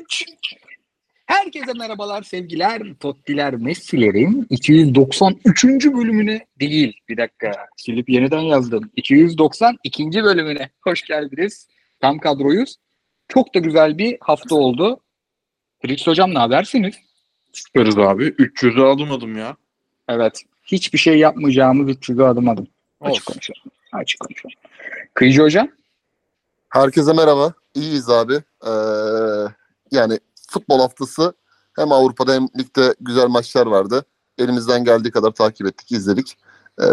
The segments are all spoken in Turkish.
3. Herkese merhabalar sevgiler. Tottiler Messi'lerin 293. bölümüne değil. Bir dakika. Silip yeniden yazdım. 292. bölümüne hoş geldiniz. Tam kadroyuz. Çok da güzel bir hafta oldu. Fritz hocam ne habersiniz? Süperiz abi. 300'ü alamadım ya. Evet. Hiçbir şey yapmayacağımız 300'ü adım adım. Açık Olsun. konuşalım. Açık konuşalım. Kıyıcı hocam. Herkese merhaba. İyiyiz abi. Ee, yani futbol haftası hem Avrupa'da hem ligde güzel maçlar vardı. Elimizden geldiği kadar takip ettik, izledik. Ee,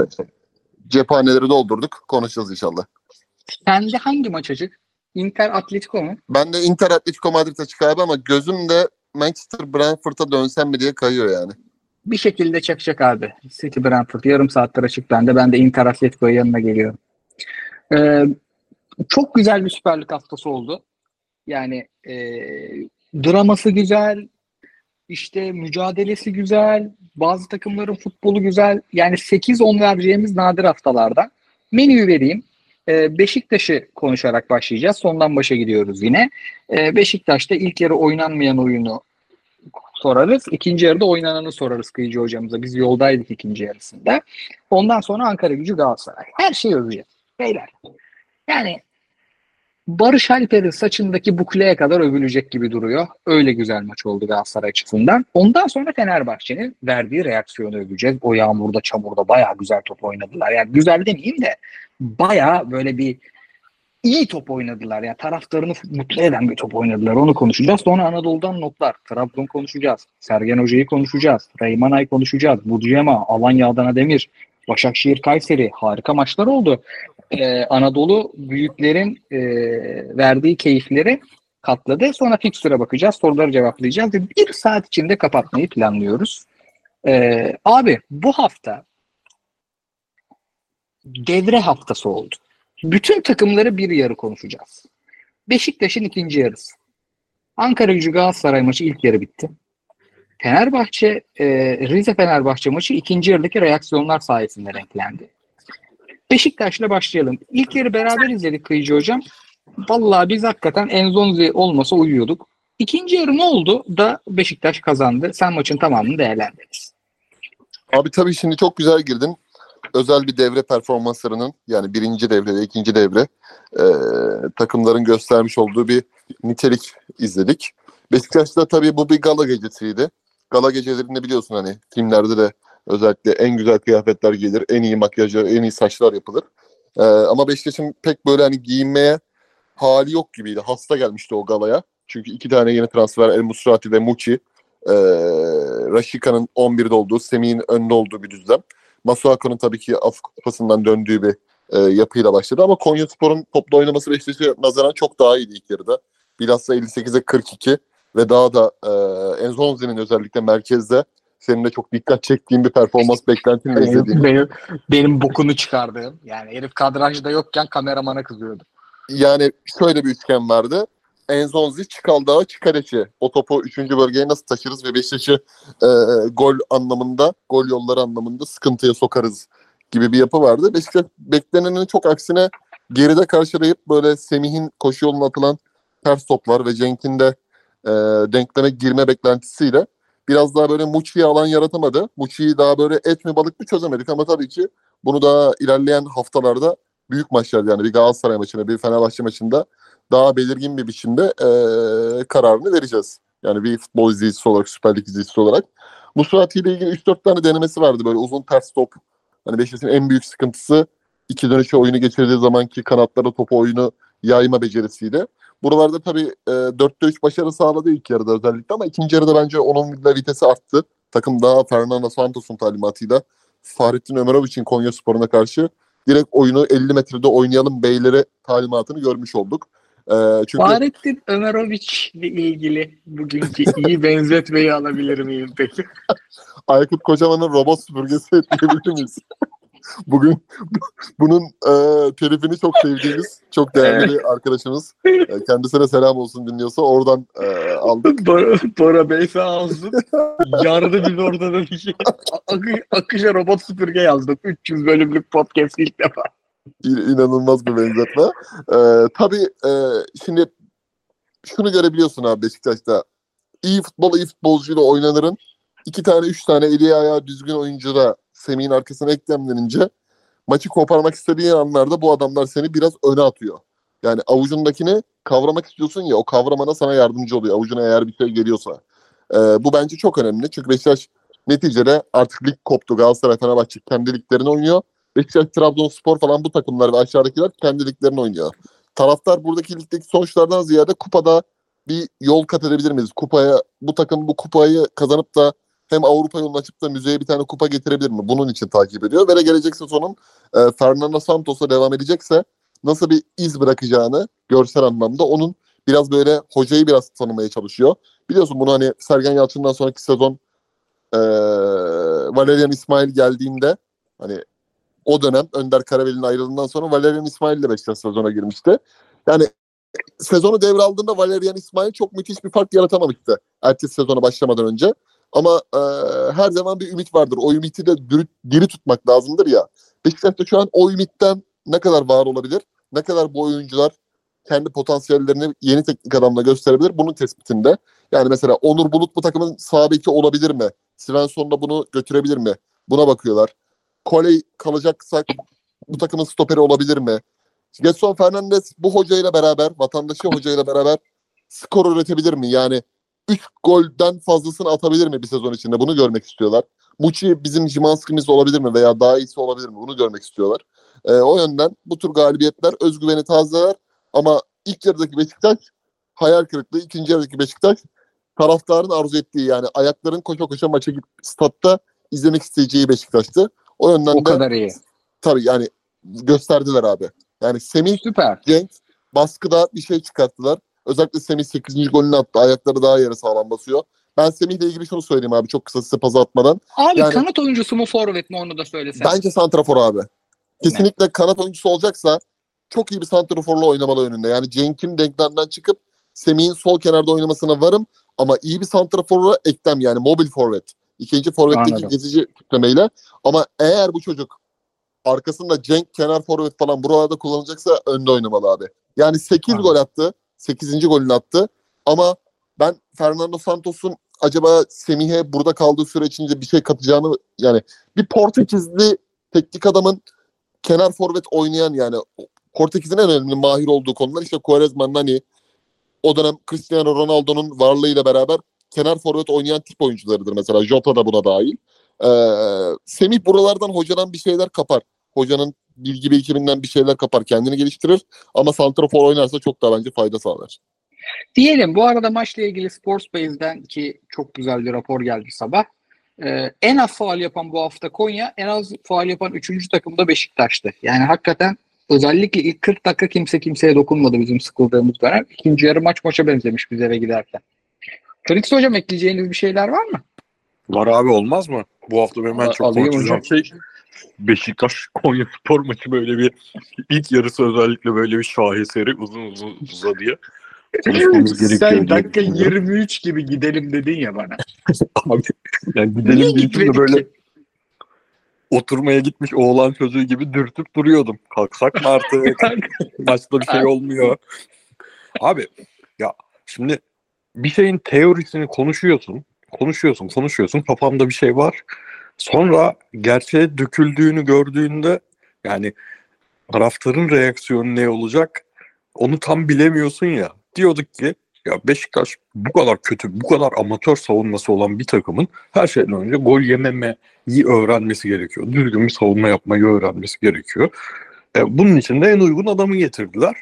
cephaneleri doldurduk. Konuşacağız inşallah. Sende hangi maç açık? Inter Atletico mu? Ben de Inter Atletico Madrid açık abi ama gözüm de Manchester Brentford'a dönsem mi diye kayıyor yani. Bir şekilde çakacak abi. City Brentford yarım saattir açık bende. Ben de Inter Atletico'ya yanına geliyorum. Ee, çok güzel bir Süper Lig haftası oldu. Yani e, draması güzel, işte mücadelesi güzel, bazı takımların futbolu güzel. Yani 8-10 vereceğimiz nadir haftalardan. Menüyü vereyim. Ee, Beşiktaş'ı konuşarak başlayacağız. Sondan başa gidiyoruz yine. Ee, Beşiktaş'ta ilk yarı oynanmayan oyunu sorarız. İkinci yarıda oynananı sorarız Kıyıcı hocamıza. Biz yoldaydık ikinci yarısında. Ondan sonra Ankara gücü Galatasaray. Her şeyi öveceğiz. Beyler. Yani Barış Alper'in saçındaki bukleye kadar övülecek gibi duruyor. Öyle güzel maç oldu Galatasaray açısından. Ondan sonra Fenerbahçe'nin verdiği reaksiyonu öveceğiz. O yağmurda, çamurda bayağı güzel top oynadılar. Yani güzel demeyeyim de bayağı böyle bir iyi top oynadılar. Yani taraftarını mutlu eden bir top oynadılar. Onu konuşacağız. Sonra Anadolu'dan notlar. Trabzon konuşacağız. Sergen Hoca'yı konuşacağız. Reymanay konuşacağız. Budjema, Alanya Adana Demir, Başakşehir Kayseri. Harika maçlar oldu. Ee, Anadolu büyüklerin e, verdiği keyifleri katladı. Sonra fikstüre bakacağız. Soruları cevaplayacağız. Ve bir saat içinde kapatmayı planlıyoruz. Ee, abi bu hafta devre haftası oldu. Bütün takımları bir yarı konuşacağız. Beşiktaş'ın ikinci yarısı. Ankara gücü Galatasaray maçı ilk yarı bitti. Fenerbahçe, e, Rize Fenerbahçe maçı ikinci yarıdaki reaksiyonlar sayesinde renklendi. Beşiktaş'la başlayalım. İlk yarı beraber izledik Kıyıcı Hocam. Vallahi biz hakikaten Enzonzi olmasa uyuyorduk. İkinci yarı ne oldu da Beşiktaş kazandı? Sen maçın tamamını değerlendiririz. Abi tabii şimdi çok güzel girdin. Özel bir devre performanslarının yani birinci devre ve ikinci devre e, takımların göstermiş olduğu bir nitelik izledik. Beşiktaş'ta tabii bu bir gala gecesiydi. Gala gecelerinde biliyorsun hani filmlerde de özellikle en güzel kıyafetler gelir, en iyi makyajı, en iyi saçlar yapılır. E, ama Beşiktaş'ın pek böyle hani giyinmeye hali yok gibiydi. Hasta gelmişti o galaya. Çünkü iki tane yeni transfer El Musrati ve Muçi. E, Raşika'nın 11'de olduğu, Semih'in önde olduğu bir düzlem. Masuaku'nun tabii ki Afrika Kupası'ndan döndüğü bir e, yapıyla başladı. Ama Konyaspor'un topla oynaması Beşiktaş'a nazaran çok daha iyiydi ilk yarıda. Bilhassa 58'e 42 ve daha da e, Enzonzi'nin özellikle merkezde senin de çok dikkat çektiğin bir performans beklentinle izlediğin. Benim, benim bokunu çıkardığım. Yani herif kadrajda yokken kameramana kızıyordu. Yani şöyle bir üçgen vardı. Enzonzi, Çikaldağ, Çikareçi. O topu 3. bölgeye nasıl taşırız ve Beşiktaş'ı e, gol anlamında, gol yolları anlamında sıkıntıya sokarız gibi bir yapı vardı. Beşiktaş beklenenin çok aksine geride karşılayıp böyle Semih'in koşu yoluna atılan ters toplar ve Cenk'in de e, denkleme girme beklentisiyle biraz daha böyle Muçi'ye alan yaratamadı. Muçi'yi daha böyle et mi balık mı çözemedik ama tabii ki bunu daha ilerleyen haftalarda büyük maçlar yani bir Galatasaray maçında bir Fenerbahçe maçında daha belirgin bir biçimde e, kararını vereceğiz. Yani bir futbol izleyicisi olarak, Süper Lig izleyicisi olarak. Musrati ile ilgili 3-4 tane denemesi vardı böyle uzun ters top. Hani Beşiktaş'ın en büyük sıkıntısı iki dönüşe oyunu geçirdiği zamanki kanatlara topu oyunu yayma becerisiydi. Buralarda tabii e, 4'te 3 başarı sağladı ilk yarıda özellikle ama ikinci yarıda bence onun da vitesi arttı. Takım daha Fernando Santos'un talimatıyla Fahrettin Ömerovic'in Konya Sporu'na karşı direkt oyunu 50 metrede oynayalım beylere talimatını görmüş olduk. E, çünkü Fahrettin Ömerovic ile ilgili bugünkü iyi benzetmeyi alabilir miyim peki? Aykut Kocaman'ın robot süpürgesi diyebilir miyiz? Bugün bunun e, telifini çok sevdiğimiz, çok değerli bir arkadaşımız. E, kendisine selam olsun dinliyorsa oradan e, aldık. Bora, Bora Bey sağ olsun. Yardı biz orada da bir şey. Akı, akışa robot süpürge yazdık. 300 bölümlük podcast ilk defa. İnanılmaz bir benzetme. E, tabii e, şimdi şunu görebiliyorsun abi Beşiktaş'ta. İyi futbol iyi futbolcuyla oynanırın. iki tane üç tane eli ayağı düzgün oyuncu da Semih'in arkasına eklemlenince maçı koparmak istediğin anlarda bu adamlar seni biraz öne atıyor. Yani avucundakini kavramak istiyorsun ya o kavramana sana yardımcı oluyor. Avucuna eğer bir şey geliyorsa. Ee, bu bence çok önemli. Çünkü Beşiktaş neticede artık lig koptu. Galatasaray, Fenerbahçe kendi liglerini oynuyor. Beşiktaş, Trabzonspor falan bu takımlar ve aşağıdakiler kendi oynuyor. Taraftar buradaki ligdeki sonuçlardan ziyade kupada bir yol kat edebilir miyiz? Kupaya, bu takım bu kupayı kazanıp da hem Avrupa yolunu açıp da müzeye bir tane kupa getirebilir mi? Bunun için takip ediyor. Ve gelecek sezonun e, Fernando Santos'a devam edecekse nasıl bir iz bırakacağını görsel anlamda onun biraz böyle hocayı biraz tanımaya çalışıyor. Biliyorsun bunu hani Sergen Yalçın'dan sonraki sezon e, Valerian İsmail geldiğinde hani o dönem Önder Karaveli'nin ayrılığından sonra Valerian İsmail ile Beşiktaş sezona girmişti. Yani sezonu devraldığında Valerian İsmail çok müthiş bir fark yaratamamıştı ertesi sezona başlamadan önce. Ama e, her zaman bir ümit vardır. O ümiti de diri, diri tutmak lazımdır ya. Beşiktaş'ta şu an o ümitten ne kadar var olabilir? Ne kadar bu oyuncular kendi potansiyellerini yeni teknik adamla gösterebilir? Bunun tespitinde. Yani mesela Onur Bulut bu takımın sağ olabilir mi? Svensson da bunu götürebilir mi? Buna bakıyorlar. Koley kalacaksak bu takımın stoperi olabilir mi? Getson Fernandez bu hocayla beraber, vatandaşı hocayla beraber skor üretebilir mi? Yani 3 golden fazlasını atabilir mi bir sezon içinde? Bunu görmek istiyorlar. Muçi bizim Jimanski'miz olabilir mi veya daha iyisi olabilir mi? Bunu görmek istiyorlar. Ee, o yönden bu tür galibiyetler özgüveni tazeler ama ilk yarıdaki Beşiktaş hayal kırıklığı, ikinci yarıdaki Beşiktaş taraftarın arzu ettiği yani ayakların koşa koşa maça gidip statta izlemek isteyeceği Beşiktaş'tı. O yönden O de kadar iyi. tabii yani gösterdiler abi. Yani Semih Süper. Cenk baskıda bir şey çıkarttılar. Özellikle Semih 8. golünü attı. Ayakları daha yere sağlam basıyor. Ben Semih'le ilgili şunu söyleyeyim abi çok kısa size pazı atmadan. Abi Yani- kanat oyuncusu mu forvet mi onu da söylesen. Bence santrafor abi. Kesinlikle kanat oyuncusu olacaksa çok iyi bir santraforla oynamalı önünde. Yani Cenk'in denklemden çıkıp Semih'in sol kenarda oynamasına varım ama iyi bir santraforla eklem yani mobil forvet. İkinci forvetteki Anladım. gezici tiplemeyle. Ama eğer bu çocuk arkasında Cenk kenar forvet falan buralarda kullanacaksa önde oynamalı abi. Yani 8 Anladım. gol attı. 8. golünü attı. Ama ben Fernando Santos'un acaba Semih'e burada kaldığı süre içinde bir şey katacağını yani bir Portekizli teknik adamın kenar forvet oynayan yani Portekiz'in en önemli mahir olduğu konular işte Quaresma, Nani o dönem Cristiano Ronaldo'nun varlığıyla beraber kenar forvet oynayan tip oyuncularıdır mesela. Jota da buna dahil. Ee, Semih buralardan hocadan bir şeyler kapar. Hocanın bilgi birikiminden bir şeyler kapar. Kendini geliştirir. Ama santrafor oynarsa çok daha bence fayda sağlar. Diyelim bu arada maçla ilgili Sports Base'den ki çok güzel bir rapor geldi sabah. Ee, en az faal yapan bu hafta Konya, en az faal yapan 3. takım da Beşiktaş'tı. Yani hakikaten özellikle ilk 40 dakika kimse kimseye dokunmadı bizim sıkıldığımız dönem. İkinci yarı maç maça benzemiş biz eve giderken. Felix Hocam ekleyeceğiniz bir şeyler var mı? Var abi olmaz mı? Bu hafta benim en çok konuşacağım şey Beşiktaş Konya Spor maçı böyle bir ilk yarısı özellikle böyle bir şaheseri uzun uzun uzadıya konuşmamız gerekiyor. Sen dakika düşünüyorum. 23 gibi gidelim dedin ya bana. Abi, yani gidelim deyince gitmedik de böyle ki? oturmaya gitmiş oğlan çocuğu gibi dürtüp duruyordum. Kalksak mı artık? Maçta bir şey olmuyor. Abi ya şimdi bir şeyin teorisini konuşuyorsun, konuşuyorsun, konuşuyorsun. Kafamda bir şey var. Sonra gerçeğe döküldüğünü gördüğünde yani taraftarın reaksiyonu ne olacak onu tam bilemiyorsun ya. Diyorduk ki ya Beşiktaş bu kadar kötü, bu kadar amatör savunması olan bir takımın her şeyden önce gol yememeyi öğrenmesi gerekiyor. Düzgün bir savunma yapmayı öğrenmesi gerekiyor. E, bunun için de en uygun adamı getirdiler.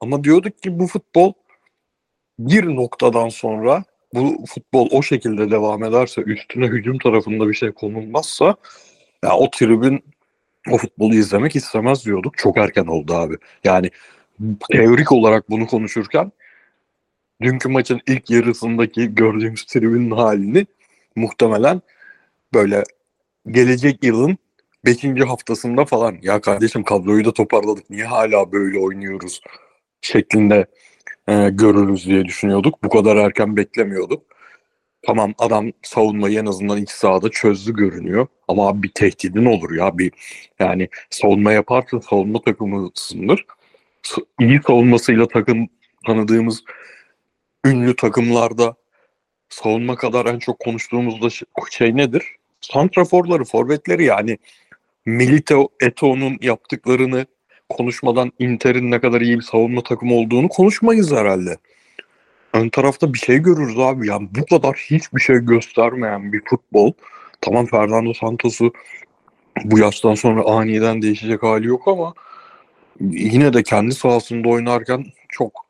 Ama diyorduk ki bu futbol bir noktadan sonra bu futbol o şekilde devam ederse üstüne hücum tarafında bir şey konulmazsa ya o tribün o futbolu izlemek istemez diyorduk. Çok erken oldu abi. Yani teorik olarak bunu konuşurken dünkü maçın ilk yarısındaki gördüğümüz tribünün halini muhtemelen böyle gelecek yılın 5. haftasında falan ya kardeşim kadroyu da toparladık niye hala böyle oynuyoruz şeklinde e, görürüz diye düşünüyorduk. Bu kadar erken beklemiyorduk. Tamam adam savunmayı en azından iç sahada çözdü görünüyor. Ama abi bir tehdidin olur ya. Bir yani savunma yaparsın savunma takımısındır. İyi savunmasıyla takım tanıdığımız ünlü takımlarda savunma kadar en çok konuştuğumuzda şey, şey nedir? Santraforları, forvetleri yani Milito Eto'nun yaptıklarını konuşmadan Inter'in ne kadar iyi bir savunma takımı olduğunu konuşmayız herhalde. Ön tarafta bir şey görürüz abi. Yani bu kadar hiçbir şey göstermeyen bir futbol. Tamam Fernando Santos'u bu yaştan sonra aniden değişecek hali yok ama yine de kendi sahasında oynarken çok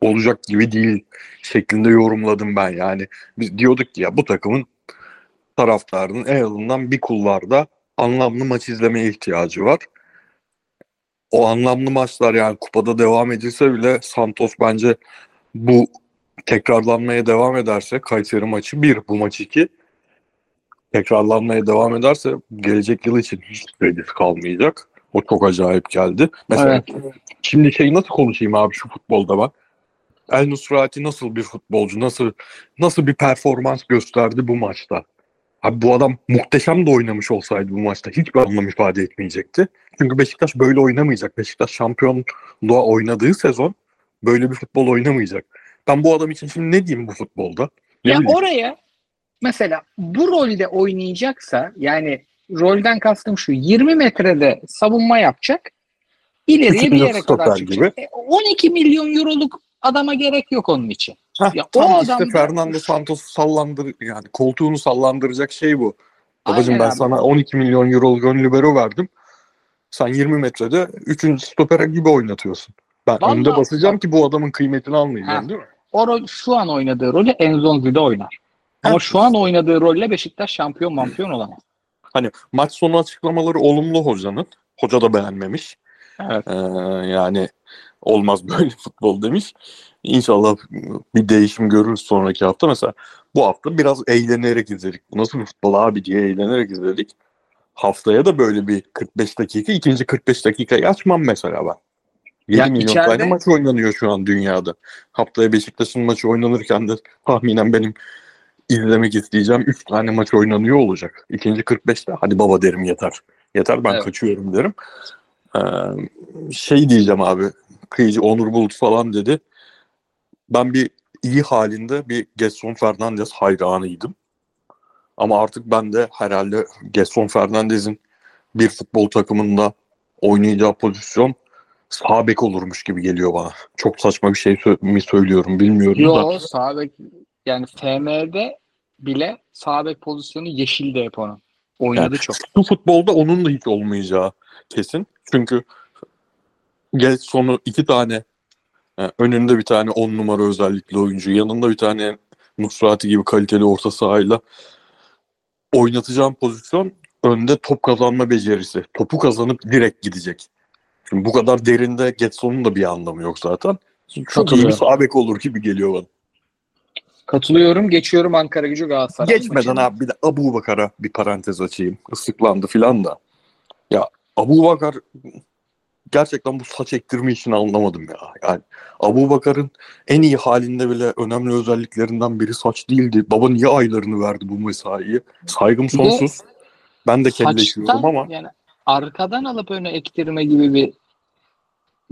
olacak gibi değil şeklinde yorumladım ben yani. Biz diyorduk ki ya bu takımın taraftarının en azından bir kulvarda anlamlı maç izlemeye ihtiyacı var. O anlamlı maçlar yani kupada devam edilse bile Santos bence bu tekrarlanmaya devam ederse Kayseri maçı bir, bu maç iki tekrarlanmaya devam ederse gelecek yıl için hiç kredisi kalmayacak. O çok acayip geldi. Mesela şimdi şey nasıl konuşayım abi şu futbolda bak. El Nusrati nasıl bir futbolcu, nasıl nasıl bir performans gösterdi bu maçta. Abi bu adam muhteşem de oynamış olsaydı bu maçta hiçbir anlam ifade etmeyecekti. Çünkü Beşiktaş böyle oynamayacak. Beşiktaş şampiyonluğa oynadığı sezon böyle bir futbol oynamayacak. Ben bu adam için şimdi ne diyeyim bu futbolda? Ne ya bileyim? oraya mesela bu rolde oynayacaksa yani rolden kastım şu 20 metrede savunma yapacak ileriye bir yere kadar çıkacak. E, 12 milyon euroluk adama gerek yok onun için. Heh, Ya o işte adam- Fernando Santos sallandır yani koltuğunu sallandıracak şey bu. Babacım ben abi. sana 12 milyon euro ön libero verdim. Sen 20 metrede 3. stopere gibi oynatıyorsun. Ben Vallahi- önde basacağım ki bu adamın kıymetini anlayacağım değil mi? O rol, şu an oynadığı rolü Enzonzi'de oynar. Ama Ha. şu an oynadığı rolle Beşiktaş şampiyon mampiyon olamaz. Hani maç sonu açıklamaları olumlu hocanın. Hoca da beğenmemiş. Evet. Ee, yani olmaz böyle futbol demiş. İnşallah bir değişim görürüz sonraki hafta. Mesela bu hafta biraz eğlenerek izledik. Bu nasıl bir futbol abi diye eğlenerek izledik. Haftaya da böyle bir 45 dakika, ikinci 45 dakikayı açmam mesela ben. 7 Ya milyon içeride- tane maç oynanıyor şu an dünyada. Haftaya Beşiktaş'ın maçı oynanırken de tahminen benim izlemek isteyeceğim 3 tane maç oynanıyor olacak. İkinci 45'te hadi baba derim yeter. Yeter ben Evet. kaçıyorum derim. Ee, şey diyeceğim abi. Kıyıcı Onur Bulut falan dedi. Ben bir iyi halinde bir Gerson Fernandez hayranıydım. Ama artık ben de herhalde Gerson Fernandez'in bir futbol takımında oynayacağı pozisyon sağ bek olurmuş gibi geliyor bana. Çok saçma bir şey mi söylüyorum bilmiyorum da. Yo sağ bek yani FM'de bile sağ bek pozisyonu yeşilde hep onun. Oynadı çok. Bu futbolda onun da hiç olmayacağı kesin. Çünkü geç sonu iki tane önünde bir tane on numara özellikli oyuncu, yanında bir tane Nusrati gibi kaliteli orta sahayla oynatacağım pozisyon önde top kazanma becerisi. Topu kazanıp direkt gidecek. Şimdi bu kadar derinde Getson'un da bir anlamı yok zaten. Çok iyi bir Katılıyorum. sağ bek olur gibi geliyor bana. Katılıyorum. Geçiyorum Ankara gücü Galatasaray. Geçmeden abi bir de Abu Bakar'a bir parantez açayım. Islıklandı filan da. Ya Abu Bakar gerçekten bu saç ektirme işini anlamadım ya. Yani Abu Bakar'ın en iyi halinde bile önemli özelliklerinden biri saç değildi. Baba niye aylarını verdi bu mesaiye? Saygım Bir de sonsuz. Ben de kelleşiyorum ama yani arkadan alıp öne ektirme gibi bir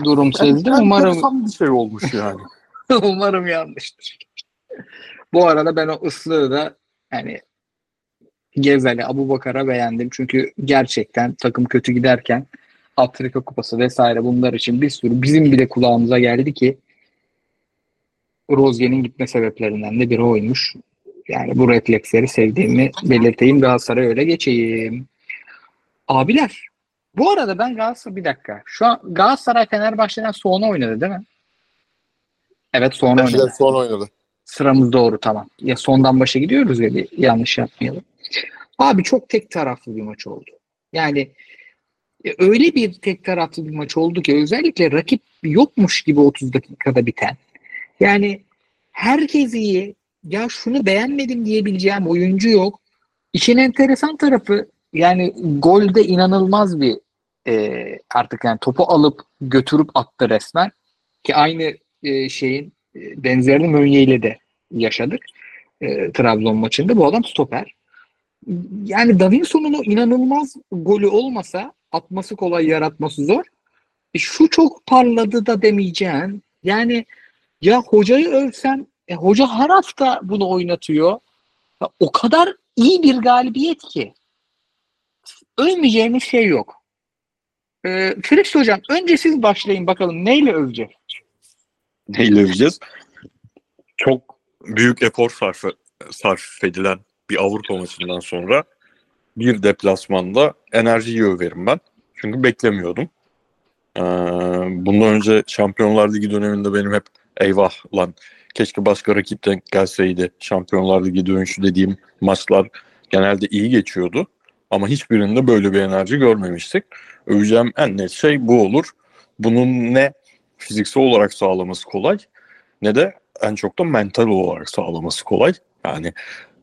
durum yani sezdim. Umarım enteresan bir şey olmuş yani. umarım yanlıştır. Bu arada ben o ıslığı da yani Gezeli, Abu Bakar'a beğendim. Çünkü gerçekten takım kötü giderken Afrika Kupası vesaire bunlar için bir sürü bizim bile kulağımıza geldi ki Rozier'in gitme sebeplerinden de biri oymuş. Yani bu refleksleri sevdiğimi belirteyim. Galatasaray öyle geçeyim. Abiler bu arada ben Galatasaray bir dakika. Şu an Galatasaray Fenerbahçe'den sonra oynadı değil mi? Evet sonra oynadı. Son oynadı. Sıramız doğru tamam. Ya sondan başa gidiyoruz ya yanlış yapmayalım. Abi çok tek taraflı bir maç oldu. Yani öyle bir tek taraflı bir maç oldu ki özellikle rakip yokmuş gibi 30 dakikada biten. Yani herkes iyi. Ya şunu beğenmedim diyebileceğim oyuncu yok. İşin enteresan tarafı yani golde inanılmaz bir e, artık yani topu alıp götürüp attı resmen. Ki aynı e, şeyin e, benzerini Mönye ile de yaşadık. E, Trabzon maçında. Bu adam stoper. Yani Davinson'un o inanılmaz golü olmasa atması kolay yaratması zor. E, şu çok parladı da demeyeceğim. Yani Ya hocayı övsen, e, hoca her hafta bunu oynatıyor. Ya, o kadar iyi bir galibiyet ki. Övmeyeceğimiz şey yok. Ee, Felix hocam önce siz başlayın bakalım neyle öveceğiz? Neyle öveceğiz? Çok büyük efor sarf, sarf edilen bir Avrupa maçından sonra bir deplasmanda enerjiyi överim ben. Çünkü beklemiyordum. Ee, bundan önce Şampiyonlar Ligi döneminde benim hep eyvah lan keşke başka rakipten gelseydi Şampiyonlar Ligi dönüşü dediğim maçlar genelde iyi geçiyordu. Ama hiçbirinde böyle bir enerji görmemiştik. Öveceğim en net şey bu olur. Bunun ne fiziksel olarak sağlaması kolay ne de en çok da mental olarak sağlaması kolay. Yani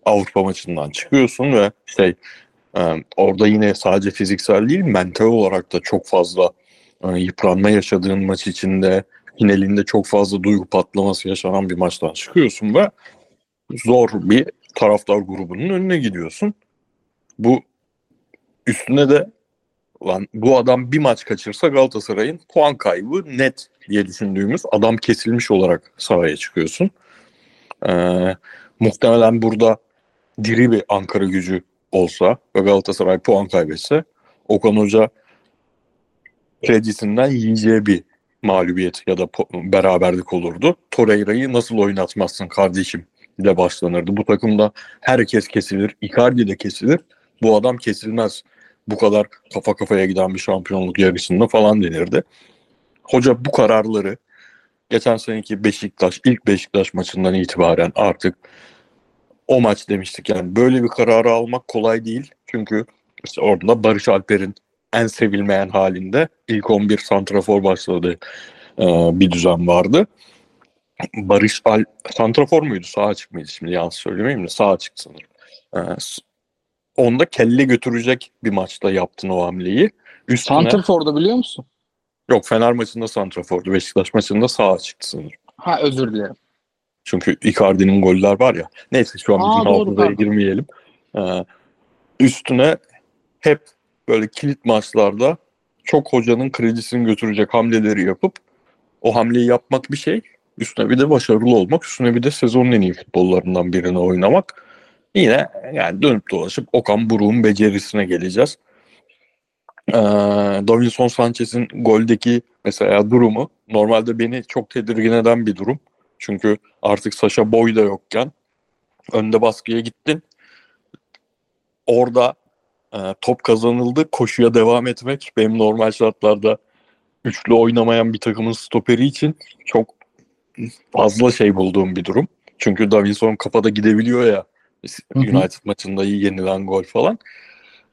Avrupa maçından çıkıyorsun ve şey e, orada yine sadece fiziksel değil mental olarak da çok fazla e, yıpranma yaşadığın maç içinde finalinde çok fazla duygu patlaması yaşanan bir maçtan çıkıyorsun ve zor bir taraftar grubunun önüne gidiyorsun. Bu üstüne de lan bu adam bir maç kaçırsa Galatasaray'ın puan kaybı net diye düşündüğümüz adam kesilmiş olarak sahaya çıkıyorsun. Ee, muhtemelen burada diri bir Ankara gücü olsa ve Galatasaray puan kaybetse Okan Hoca kredisinden yiyeceği bir mağlubiyet ya da beraberlik olurdu. Torreira'yı nasıl oynatmazsın kardeşim ile başlanırdı. Bu takımda herkes kesilir. Icardi de kesilir. Bu adam kesilmez. Bu kadar kafa kafaya giden bir şampiyonluk yarışında falan denirdi. Hoca bu kararları geçen seneki Beşiktaş, ilk Beşiktaş maçından itibaren artık o maç demiştik yani böyle bir kararı almak kolay değil. Çünkü işte orada Barış Alper'in en sevilmeyen halinde ilk 11 santrafor başladı e, bir düzen vardı. Barış Al santrafor muydu? Sağ açık mıydı? Şimdi yanlış söylemeyeyim de sağ açık sanırım. E, onda kelle götürecek bir maçta yaptın o hamleyi. Üstüne... Santrafor'da biliyor musun? Yok Fener maçında santrafordu. Beşiktaş maçında sağ açıktı sanırım. Ha özür dilerim. Çünkü Icardi'nin goller var ya. Neyse şu an Aa, bizim hafızaya girmeyelim. Ee, üstüne hep böyle kilit maçlarda çok hocanın kredisini götürecek hamleleri yapıp o hamleyi yapmak bir şey. Üstüne bir de başarılı olmak. Üstüne bir de sezonun en iyi futbollarından birini oynamak. Yine yani dönüp dolaşıp Okan Buruk'un becerisine geleceğiz. Ee, Davinson Sanchez'in goldeki mesela durumu normalde beni çok tedirgin eden bir durum. Çünkü artık Sasha Boy da yokken önde baskıya gittin. Orada e, top kazanıldı. Koşuya devam etmek benim normal şartlarda üçlü oynamayan bir takımın stoperi için çok fazla şey bulduğum bir durum. Çünkü Davinson kafada gidebiliyor ya United hı hı. maçında yenilen gol falan.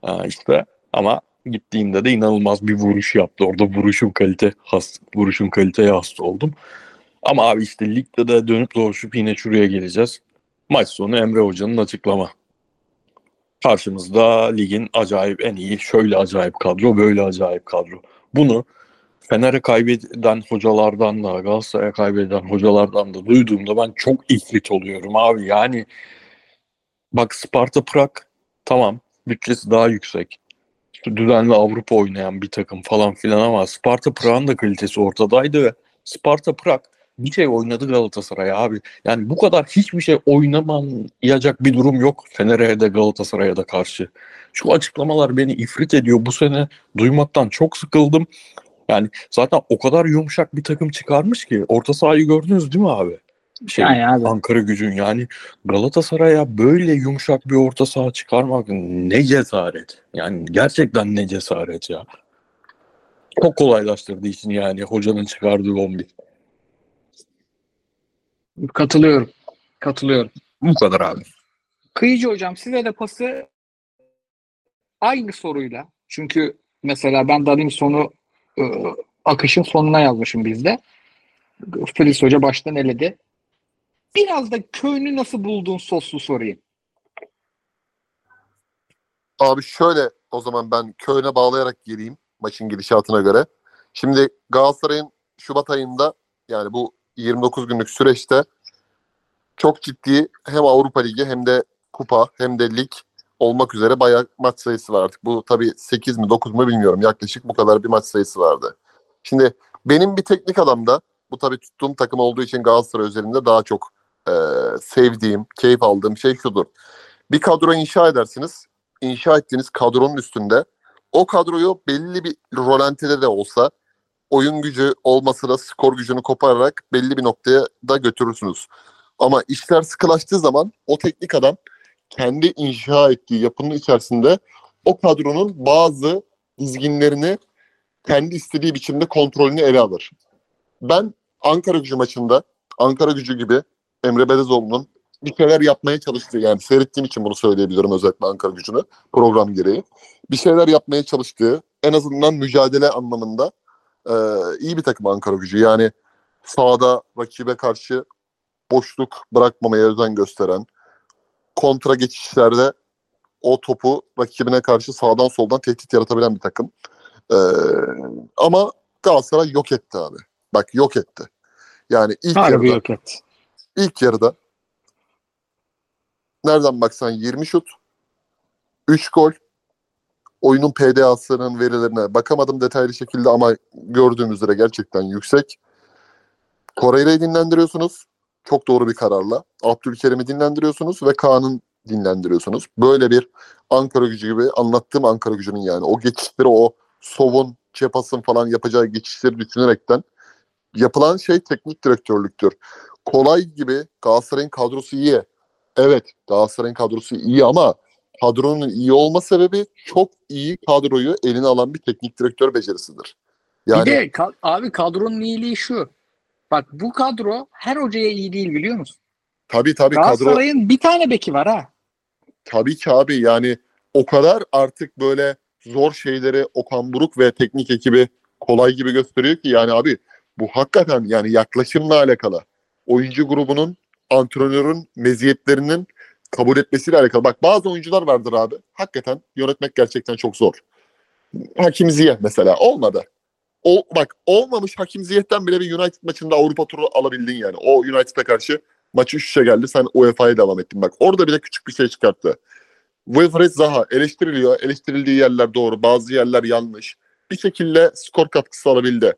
Ee, işte ama gittiğinde de inanılmaz bir vuruş yaptı. Orada vuruşun kalite has, vuruşun kaliteye hasta oldum. Ama abi işte ligde de dönüp dolaşıp yine şuraya geleceğiz. Maç sonu Emre Hoca'nın açıklama. Karşımızda ligin acayip en iyi, şöyle acayip kadro, böyle acayip kadro. Bunu Fener'e kaybeden hocalardan da, Galatasaray'a kaybeden hocalardan da duyduğumda ben çok ifrit oluyorum abi. Yani bak Sparta Prag tamam bütçesi daha yüksek. Düzenli Avrupa oynayan bir takım falan filan ama Sparta Prag'ın da kalitesi ortadaydı ve Sparta Prag bir şey oynadı Galatasaray abi. Yani bu kadar hiçbir şey oynamayacak bir durum yok Fener'e de Galatasaray'a da karşı. Şu açıklamalar beni ifrit ediyor. Bu sene duymaktan çok sıkıldım. Yani zaten o kadar yumuşak bir takım çıkarmış ki orta sahayı gördünüz değil mi abi? Şey, yani abi. Ankara gücün yani Galatasaray'a böyle yumuşak bir orta saha çıkarmak ne cesaret. Yani gerçekten ne cesaret ya. Çok kolaylaştırdı için yani hocanın çıkardığı 11. Katılıyorum. Katılıyorum. Bu kadar abi. Kıyıcı hocam size de pası aynı soruyla. Çünkü mesela ben Davinson'u e, akışın sonuna yazmışım bizde. Filiz Hoca baştan eledi. Biraz da köyünü nasıl buldun soslu sorayım. Abi şöyle o zaman ben köyüne bağlayarak gireyim maçın gidişatına göre. Şimdi Galatasaray'ın Şubat ayında yani bu 29 günlük süreçte çok ciddi hem Avrupa Ligi hem de kupa hem de lig olmak üzere bayağı maç sayısı var artık. Bu tabii 8 mi 9 mu bilmiyorum. Yaklaşık bu kadar bir maç sayısı vardı. Şimdi benim bir teknik adamda bu tabii tuttuğum takım olduğu için Galatasaray özelinde daha çok e, sevdiğim, keyif aldığım şey şudur. Bir kadro inşa edersiniz. İnşa ettiğiniz kadronun üstünde o kadroyu belli bir rolantide de olsa oyun gücü olmasa da skor gücünü kopararak belli bir noktaya da götürürsünüz. Ama işler sıkılaştığı zaman o teknik adam kendi inşa ettiği yapının içerisinde o kadronun bazı dizginlerini kendi istediği biçimde kontrolünü ele alır. Ben Ankara gücü maçında Ankara gücü gibi Emre Belezoğlu'nun bir şeyler yapmaya çalıştığı yani seyrettiğim için bunu söyleyebilirim özellikle Ankara gücünü program gereği. Bir şeyler yapmaya çalıştığı en azından mücadele anlamında e, iyi bir takım Ankara gücü. Yani sahada rakibe karşı boşluk bırakmamaya özen gösteren, kontra geçişlerde o topu rakibine karşı sağdan soldan tehdit yaratabilen bir takım. Ee, ama Galatasaray yok etti abi. Bak yok etti. Yani ilk Harbi yarıda, yok et. ilk yarıda nereden baksan 20 şut, 3 gol, oyunun PDA'sının verilerine bakamadım detaylı şekilde ama gördüğüm üzere gerçekten yüksek. Torreira'yı dinlendiriyorsunuz. Çok doğru bir kararla. Abdülkerim'i dinlendiriyorsunuz ve Kaan'ın dinlendiriyorsunuz. Böyle bir Ankara gücü gibi anlattığım Ankara gücünün yani o geçişleri o Sov'un, Çepas'ın falan yapacağı geçişleri düşünerekten yapılan şey teknik direktörlüktür. Kolay gibi Galatasaray'ın kadrosu iyi. Evet Galatasaray'ın kadrosu iyi ama kadronun iyi olma sebebi çok iyi kadroyu eline alan bir teknik direktör becerisidir. Yani Bir de ka- abi kadronun iyiliği şu. Bak bu kadro her hocaya iyi değil biliyor musun? tabii tabii kadro Galatasaray'ın bir tane beki var ha. Tabii ki abi yani o kadar artık böyle zor şeyleri Okan Buruk ve teknik ekibi kolay gibi gösteriyor ki yani abi bu hakikaten yani yaklaşımla alakalı. Oyuncu grubunun antrenörün meziyetlerinin kabul etmesiyle alakalı. Bak bazı oyuncular vardır abi. Hakikaten yönetmek gerçekten çok zor. Hakim Ziyeh mesela olmadı. O, bak olmamış Hakim Ziyeh'ten bile bir United maçında Avrupa turu alabildin yani. O United'a karşı maçı 3-3'e geldi. Sen UEFA'ya devam ettin. Bak orada bile küçük bir şey çıkarttı. Wilfred Zaha eleştiriliyor. Eleştirildiği yerler doğru. Bazı yerler yanlış. Bir şekilde skor katkısı alabildi.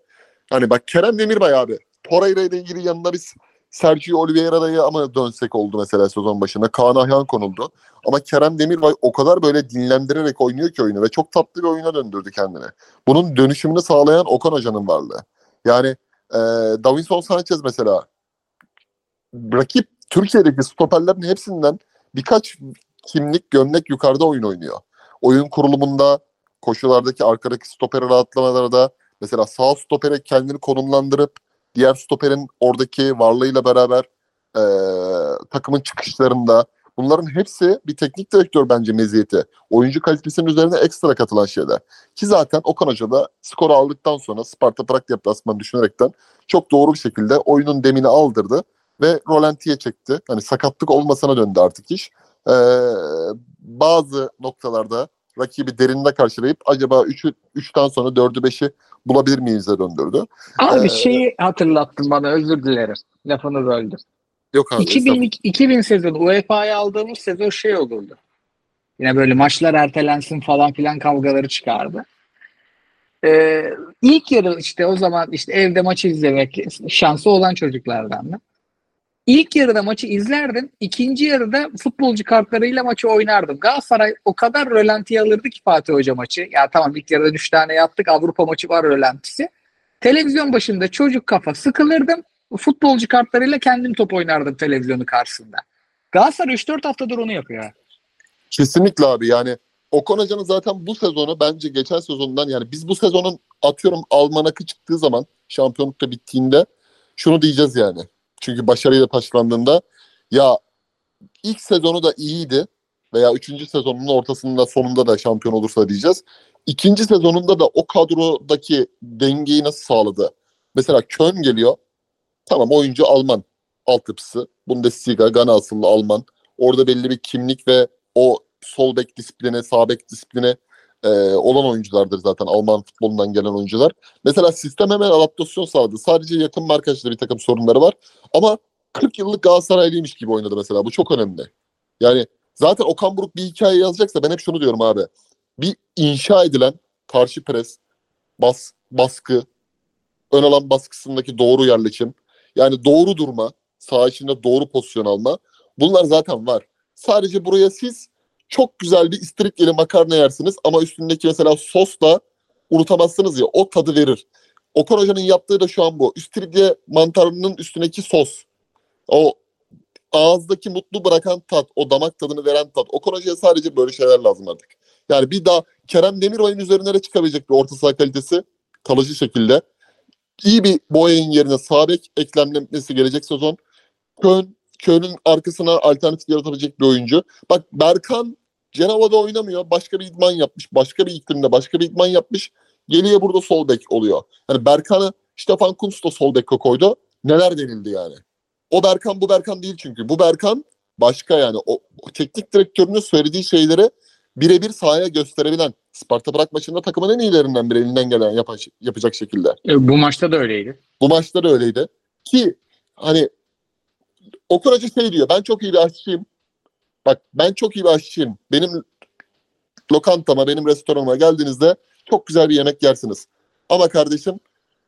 Hani bak Kerem Demirbay abi. Torreira ile ilgili yanında biz Sergio Oliveira'yı ama dönsek oldu mesela sezon başında. Kaan Ayhan konuldu. Ama Kerem Demirbay o kadar böyle dinlendirerek oynuyor ki oyunu ve çok tatlı bir oyuna döndürdü kendini. Bunun dönüşümünü sağlayan Okan Hoca'nın varlığı. Yani e, Davinson Sanchez mesela rakip Türkiye'deki stoperlerin hepsinden birkaç kimlik gömlek yukarıda oyun oynuyor. Oyun kurulumunda, koşulardaki arkadaki stoperi rahatlamalarda mesela sağ stopere kendini konumlandırıp diğer stoperin oradaki varlığıyla beraber e, takımın çıkışlarında bunların hepsi bir teknik direktör bence meziyeti. Oyuncu kalitesinin üzerine ekstra katılan şeyler. Ki zaten Okan Hoca da skoru aldıktan sonra Sparta Prag deplasmanı düşünerekten çok doğru bir şekilde oyunun demini aldırdı ve rolantiye çekti. Hani sakatlık olmasına döndü artık iş. Ee, bazı noktalarda rakibi derinde karşılayıp acaba 3'ü 3'ten sonra 4'ü 5'i bulabilir miyiz'e döndürdü. Abi Ee, şeyi hatırlattın bana özür dilerim. Lafını böldüm. Yok abi. 2000, 2000 sezonu UEFA'ya aldığımız sezon şey olurdu. Yine böyle maçlar ertelensin falan filan kavgaları çıkardı. Ee, ilk yarı işte o zaman işte evde maçı izlemek şansı olan çocuklardan da. İlk yarıda maçı izlerdim. ikinci yarıda futbolcu kartlarıyla maçı oynardım. Galatasaray o kadar rölantiye alırdı ki Fatih Hoca maçı. Ya tamam ilk yarıda 3 tane yaptık. Avrupa maçı var rölantisi. Televizyon başında çocuk kafa sıkılırdım. Futbolcu kartlarıyla kendim top oynardım televizyonu karşısında. Galatasaray 3-4 haftadır onu yapıyor. Kesinlikle abi yani Okan Hoca'nın zaten bu sezonu bence geçen sezondan yani biz bu sezonun atıyorum almanakı çıktığı zaman şampiyonlukta bittiğinde şunu diyeceğiz yani. Çünkü başarıyla taşlandığında ya ilk sezonu da iyiydi veya üçüncü sezonunun ortasında sonunda da şampiyon olursa diyeceğiz. İkinci sezonunda da o kadrodaki dengeyi nasıl sağladı? Mesela Köln geliyor. Tamam oyuncu Alman altyapısı. Bundesliga, Gana asıllı Alman. Orada belli bir kimlik ve o sol bek disiplini, sağ bek disiplini e, olan oyunculardır zaten Alman futbolundan gelen oyuncular. Mesela sistem hemen adaptasyon sağladı. Sadece yakın markajda bir takım sorunları var. Ama 40 yıllık Galatasaraylıymış gibi oynadı mesela. Bu çok önemli. Yani zaten Okan Buruk bir hikaye yazacaksa ben hep şunu diyorum abi. Bir inşa edilen karşı pres, bas, baskı, ön alan baskısındaki doğru yerleşim, yani doğru durma, sağ içinde doğru pozisyon alma. Bunlar zaten var. Sadece buraya siz çok güzel bir istiridyeli makarna yersiniz ama üstündeki mesela sosla unutamazsınız ya o tadı verir. Okan Hoca'nın yaptığı da şu an bu. İstiridye mantarının üstündeki sos. O ağızdaki mutlu bırakan tat, o damak tadını veren tat. Okan Hoca'ya sadece böyle şeyler lazım artık. Yani bir daha Kerem Demirbay'ın üzerine de çıkabilecek bir orta saha kalitesi kalıcı şekilde. İyi bir Boya'nın yerine Sabek eklemlenmesi gelecek sezon. Kön, Kön'ün arkasına alternatif yaratabilecek bir oyuncu. Bak Berkan Cenova'da oynamıyor. Başka bir idman yapmış. Başka bir iklimde başka bir idman yapmış. Geliyor burada sol bek oluyor. Hani Berkan'ı Stefan Kuntz da sol beke koydu. Neler denildi yani. O Berkan bu Berkan değil çünkü. Bu Berkan başka yani. O, o teknik direktörünün söylediği şeyleri birebir sahaya gösterebilen. Sparta Prag maçında takımın en iyilerinden biri elinden gelen yapan, yapacak şekilde. E, bu maçta da öyleydi. Bu maçta da öyleydi. Ki hani Hoca şey diyor. Ben çok iyi bir aşçıyım. Bak ben çok iyi bir aşçıyım. Benim lokantama, benim restoranıma geldiğinizde çok güzel bir yemek yersiniz. Ama kardeşim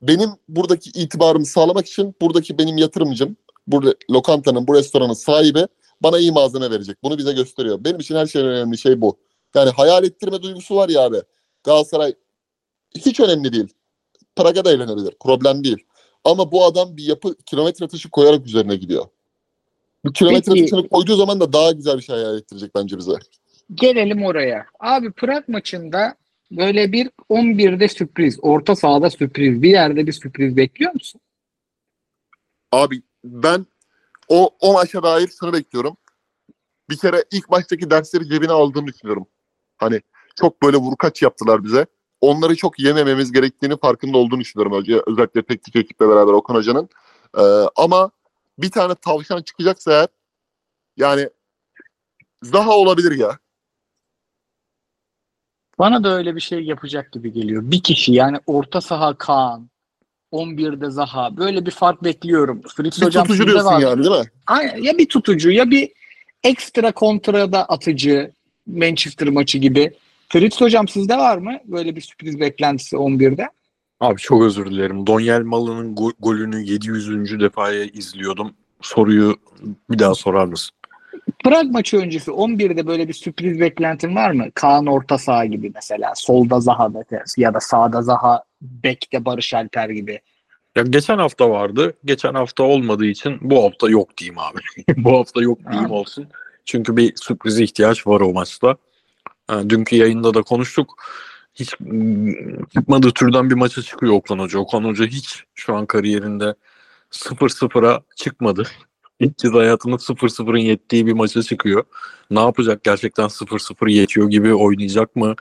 benim buradaki itibarımı sağlamak için buradaki benim yatırımcım, burada lokantanın, bu restoranın sahibi bana iyi malzeme verecek. Bunu bize gösteriyor. Benim için her şeyden önemli şey bu. Yani hayal ettirme duygusu var ya abi. Galatasaray hiç önemli değil. Praga da eğlenebilir. Problem değil. Ama bu adam bir yapı kilometre taşı koyarak üzerine gidiyor. Bu kilometre Peki- taşını koyduğu zaman da daha güzel bir şey hayal ettirecek bence bize. Gelelim oraya. Abi Prag maçında böyle bir 11'de sürpriz, orta sahada sürpriz, bir yerde bir sürpriz bekliyor musun? Abi ben o, o maça dair şunu bekliyorum. Bir kere ilk maçtaki dersleri cebine aldığını düşünüyorum. Hani çok böyle vurkaç yaptılar bize. Onları çok yemememiz gerektiğini farkında olduğunu düşünüyorum. Özellikle teknik ekiple beraber Okan Hoca'nın. Ee, ama bir tane tavşan çıkacaksa eğer yani Zaha olabilir ya. Bana da öyle bir şey yapacak gibi geliyor. Bir kişi yani orta saha Kaan, 11'de Zaha böyle bir fark bekliyorum. Fritz Bir hocam tutucu sizde diyorsun var. yani değil mi? Aynen, ya bir tutucu ya bir ekstra kontrada atıcı Manchester maçı gibi. Fritz hocam sizde var mı böyle bir sürpriz beklentisi 11'de? Abi çok özür dilerim. Donyel Malı'nın go- golünü 700. defaya izliyordum. Soruyu bir daha sorar mısın? Prag maçı öncesi 11'de böyle bir sürpriz beklentin var mı? Kaan orta saha gibi mesela. Solda Zaha ya da sağda Zaha bekte Barış Alper gibi. Ya geçen hafta vardı. Geçen hafta olmadığı için bu hafta yok diyeyim abi. bu hafta yok diyeyim olsun. Çünkü bir sürprize ihtiyaç var o maçta. Dünkü yayında da konuştuk. Hiç çıkmadığı türden bir maça çıkıyor Okan Hoca. Okan Hoca hiç şu an kariyerinde 0-0'a çıkmadı. İlk kez hayatında 0-0'ın yettiği bir maça çıkıyor. Ne yapacak? Gerçekten 0-0 yetiyor gibi oynayacak mı?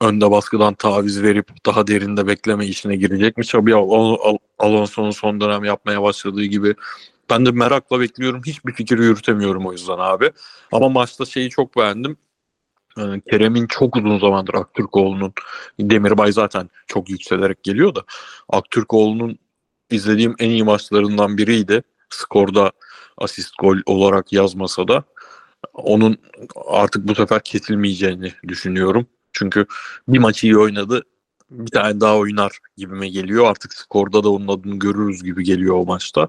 Önde baskıdan taviz verip daha derinde bekleme işine girecek mi? Xabi Al- Al- Alonso'nun son dönem yapmaya başladığı gibi. Ben de merakla bekliyorum. Hiçbir fikir yürütemiyorum o yüzden abi. Ama maçta şeyi çok beğendim. Ee, Kerem'in çok uzun zamandır Aktürkoğlu'nun Demirbay zaten çok yükselerek geliyor da Aktürkoğlu'nun izlediğim en iyi maçlarından biriydi. Skorda asist gol olarak yazmasa da onun artık bu sefer kesilmeyeceğini düşünüyorum. Çünkü bir maçı iyi oynadı. Bir tane daha oynar gibime geliyor. Artık skorda da onun adını görürüz gibi geliyor o maçta.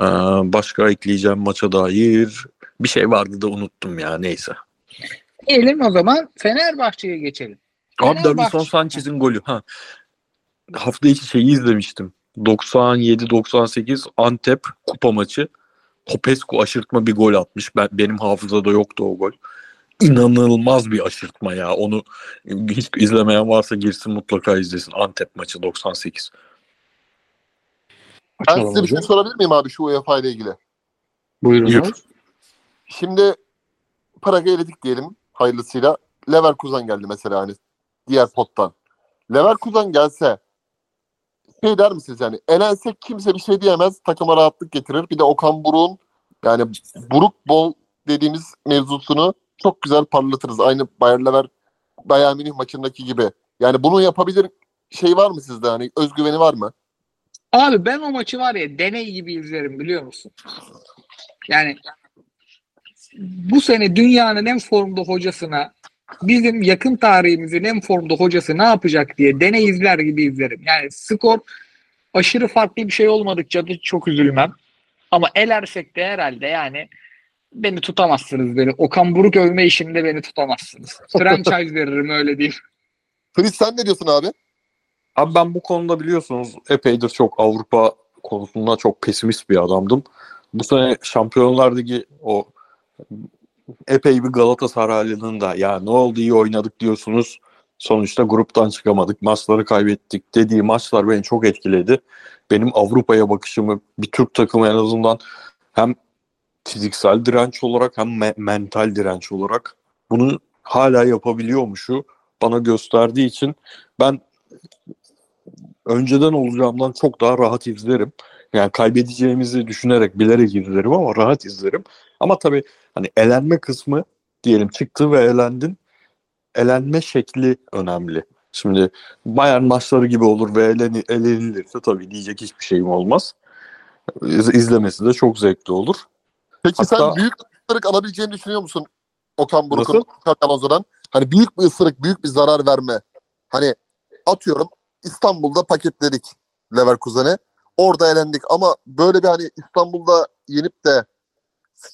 Ee, başka ekleyeceğim maça dair bir şey vardı da unuttum ya neyse. Diyelim o zaman Fenerbahçe'ye geçelim. Abi Fenerbahçe- Davinson Sanchez'in golü. Ha. Hafta içi şeyi izlemiştim. 97-98 Antep kupa maçı. Popescu aşırtma bir gol atmış. Ben, benim hafızada yoktu o gol. İnanılmaz bir aşırtma ya. Onu hiç izlemeyen varsa girsin mutlaka izlesin. Antep maçı 98. Ben size bir şey sorabilir miyim abi şu UEFA ile ilgili? Buyurun. Buyur. Şimdi Praga eledik diyelim hayırlısıyla. Leverkusen geldi mesela hani diğer pottan. Leverkusen gelse şey der misiniz yani elensek kimse bir şey diyemez takıma rahatlık getirir. Bir de Okan Buruk'un yani Buruk bol dediğimiz mevzusunu çok güzel parlatırız. Aynı Bayer Lever Bayern Münih maçındaki gibi. Yani bunu yapabilir şey var mı sizde hani özgüveni var mı? Abi ben o maçı var ya deney gibi izlerim biliyor musun? Yani bu sene dünyanın en formda hocasına bizim yakın tarihimizin en formda hocası ne yapacak diye deney izler gibi izlerim. Yani skor aşırı farklı bir şey olmadıkça da çok üzülmem. Ama elersek de herhalde yani beni tutamazsınız beni. Okan Buruk övme işinde beni tutamazsınız. Franchise veririm öyle diyeyim. Fritz sen ne diyorsun abi? Abi ben bu konuda biliyorsunuz epeydir çok Avrupa konusunda çok pesimist bir adamdım. Bu sene Şampiyonlar Ligi o epey bir Galatasaraylının da ya ne oldu iyi oynadık diyorsunuz. Sonuçta gruptan çıkamadık, maçları kaybettik dediği maçlar beni çok etkiledi. Benim Avrupa'ya bakışımı bir Türk takımı en azından hem fiziksel direnç olarak hem me- mental direnç olarak bunu hala yapabiliyormuşu bana gösterdiği için ben önceden olacağımdan çok daha rahat izlerim. Yani kaybedeceğimizi düşünerek bilerek izlerim ama rahat izlerim. Ama tabii hani elenme kısmı diyelim çıktı ve elendin. Elenme şekli önemli. Şimdi Bayern maçları gibi olur ve elen, elenilirse tabii diyecek hiçbir şeyim olmaz. İz- İzlemesi de çok zevkli olur. Peki Hatta- sen büyük ısırık alabileceğini düşünüyor musun Okan Buruk'un? Alonso'dan? Hani büyük bir ısırık, büyük bir zarar verme. Hani atıyorum İstanbul'da paketledik Leverkusen'e. Orada elendik ama böyle bir hani İstanbul'da yenip de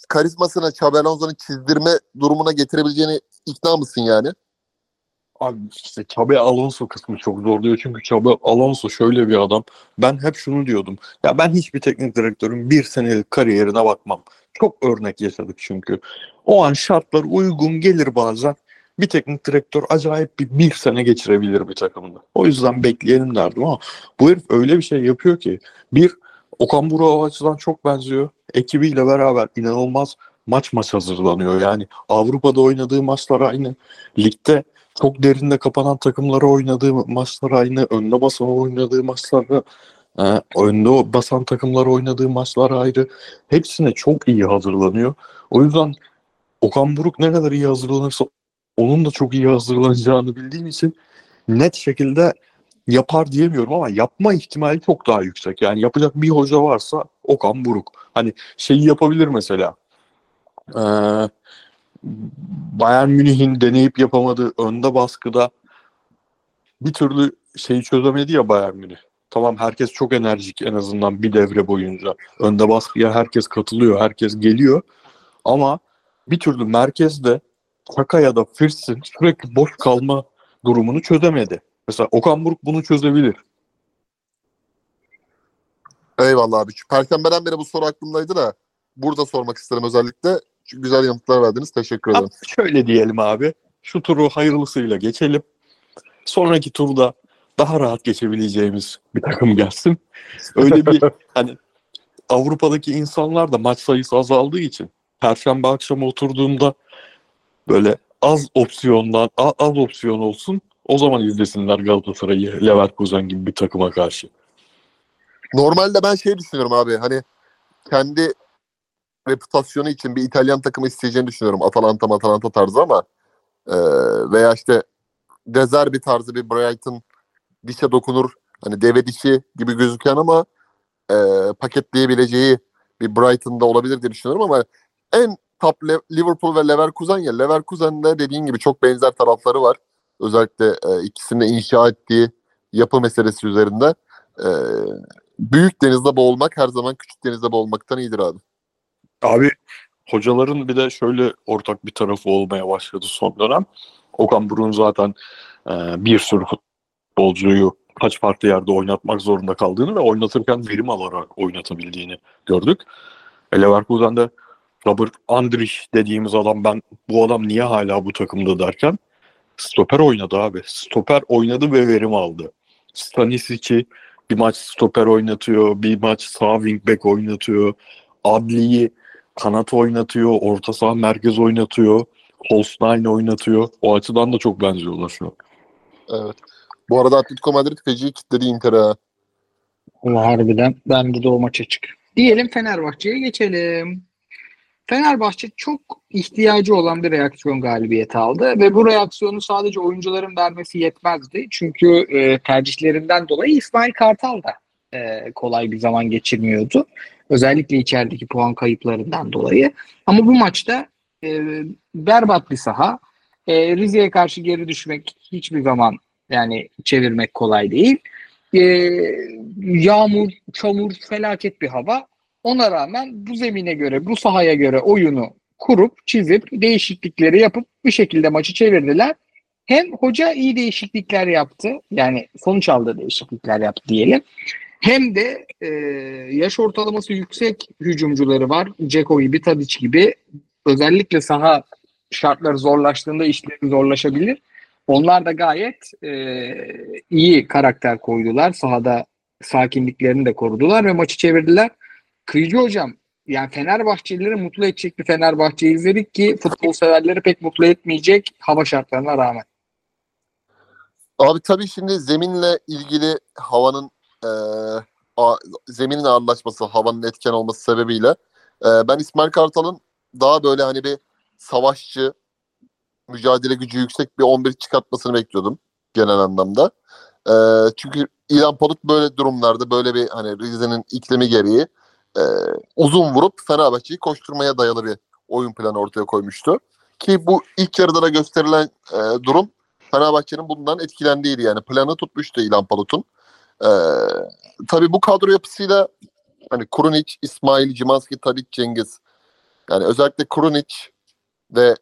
karizmasını Xabi Alonso'nun çizdirme durumuna getirebileceğini ikna mısın yani? Abi işte Xabi Alonso kısmı çok zor diyor. Çünkü Xabi Alonso şöyle bir adam. Ben hep şunu diyordum. Ya ben hiçbir teknik direktörün bir senelik kariyerine bakmam. Çok örnek yaşadık çünkü. O an şartlar uygun gelir bazen. Bir teknik direktör acayip bir bir sene geçirebilir bir takımda. O yüzden bekleyelim derdim ama bu herif öyle bir şey yapıyor ki. Bir, Okan Buruk'a o açıdan çok benziyor. Ekibiyle beraber inanılmaz maç maç hazırlanıyor. Yani Avrupa'da oynadığı maçlar aynı. Ligde çok derinde kapanan takımlara oynadığı maçlar aynı. Önde basan oynadığı maçlarda e, önde basan takımlara oynadığı maçlar ayrı. Hepsine çok iyi hazırlanıyor. O yüzden Okan Buruk ne kadar iyi hazırlanırsa onun da çok iyi hazırlanacağını bildiğim için net şekilde yapar diyemiyorum ama yapma ihtimali çok daha yüksek. Yani yapacak bir hoca varsa Okan Buruk. Hani şeyi yapabilir mesela. Eee Bayern Münih'in deneyip yapamadığı önde baskıda bir türlü şeyi çözemedi ya Bayern Münih. Tamam herkes çok enerjik en azından bir devre boyunca. Önde baskıya herkes katılıyor, herkes geliyor. Ama bir türlü merkezde Saka ya da Fritz'in sürekli boş kalma durumunu çözemedi. Mesela Okan Buruk bunu çözebilir. Eyvallah abi. Perşembeden beri bu soru aklımdaydı da burada sormak isterim özellikle. Çünkü güzel yanıtlar verdiniz. Teşekkür ederim. Abi şöyle diyelim abi. Şu turu hayırlısıyla geçelim. Sonraki turda daha rahat geçebileceğimiz bir takım gelsin. Öyle bir hani Avrupa'daki insanlar da maç sayısı azaldığı için Perşembe akşamı oturduğumda böyle az opsiyondan a- az opsiyon olsun. O zaman izlesinler Galatasaray'ı Leverkusen gibi bir takıma karşı. Normalde ben şey düşünüyorum abi hani kendi reputasyonu için bir İtalyan takımı isteyeceğini düşünüyorum. Atalanta Atalanta tarzı ama e, veya işte Dezerbi tarzı bir Brighton dişe dokunur. Hani deve dişi gibi gözüken ama e, paketleyebileceği bir Brighton'da olabilir diye düşünüyorum ama en top Liverpool ve Leverkusen ya Leverkusen'de dediğin gibi çok benzer tarafları var. Özellikle e, ikisinin de inşa ettiği yapı meselesi üzerinde. E, büyük denizde boğulmak her zaman küçük denizde boğulmaktan iyidir abi. Abi hocaların bir de şöyle ortak bir tarafı olmaya başladı son dönem. Okan Buruk'un zaten e, bir sürü futbolcuyu kaç farklı yerde oynatmak zorunda kaldığını ve oynatırken verim alarak oynatabildiğini gördük. E, Leverkusen'de Robert Andrich dediğimiz adam ben bu adam niye hala bu takımda derken stoper oynadı abi. Stoper oynadı ve verim aldı. Stanisic'i bir maç stoper oynatıyor, bir maç sağ wingback oynatıyor. Adli'yi kanat oynatıyor, orta saha merkez oynatıyor, Holstein oynatıyor. O açıdan da çok benziyorlar şu an. Evet. Bu arada Atletico Madrid feci kitledi Inter'e. harbiden bende de o maç açık. Diyelim Fenerbahçe'ye geçelim. Fenerbahçe çok ihtiyacı olan bir reaksiyon galibiyeti aldı ve bu reaksiyonu sadece oyuncuların vermesi yetmezdi. Çünkü e, tercihlerinden dolayı İsmail Kartal da e, kolay bir zaman geçirmiyordu. Özellikle içerideki puan kayıplarından dolayı. Ama bu maçta e, berbat bir saha. E, Rize'ye karşı geri düşmek hiçbir zaman yani çevirmek kolay değil. e, yağmur, çamur, felaket bir hava. Ona rağmen bu zemine göre, bu sahaya göre oyunu kurup, çizip, değişiklikleri yapıp bir şekilde maçı çevirdiler. Hem hoca iyi değişiklikler yaptı. Yani sonuç aldığı değişiklikler yaptı diyelim. Hem de e, yaş ortalaması yüksek hücumcuları var. Ceko gibi, Tadic gibi. Özellikle saha şartları zorlaştığında işleri zorlaşabilir. Onlar da gayet e, iyi karakter koydular. Sahada sakinliklerini de korudular ve maçı çevirdiler. Kıyıcı hocam yani Fenerbahçelileri mutlu edecek bir Fenerbahçe izledik ki futbol severleri pek mutlu etmeyecek hava şartlarına rağmen. Abi tabii şimdi zeminle ilgili havanın e, a, zeminin ağırlaşması, havanın etken olması sebebiyle e, ben İsmail Kartal'ın daha böyle hani bir savaşçı, mücadele gücü yüksek bir 11 çıkartmasını bekliyordum genel anlamda. E, çünkü İlhan Palut böyle durumlarda böyle bir hani Rize'nin iklimi gereği e, uzun vurup Fenerbahçe'yi koşturmaya dayalı bir oyun planı ortaya koymuştu. Ki bu ilk yarıda da gösterilen e, durum Fenerbahçe'nin bundan etkilendiğiydi. Yani planı tutmuştu İlhan Palut'un. E, tabii bu kadro yapısıyla hani Kurunic, İsmail, Cimanski, Tadic, Cengiz yani özellikle Kurunic ve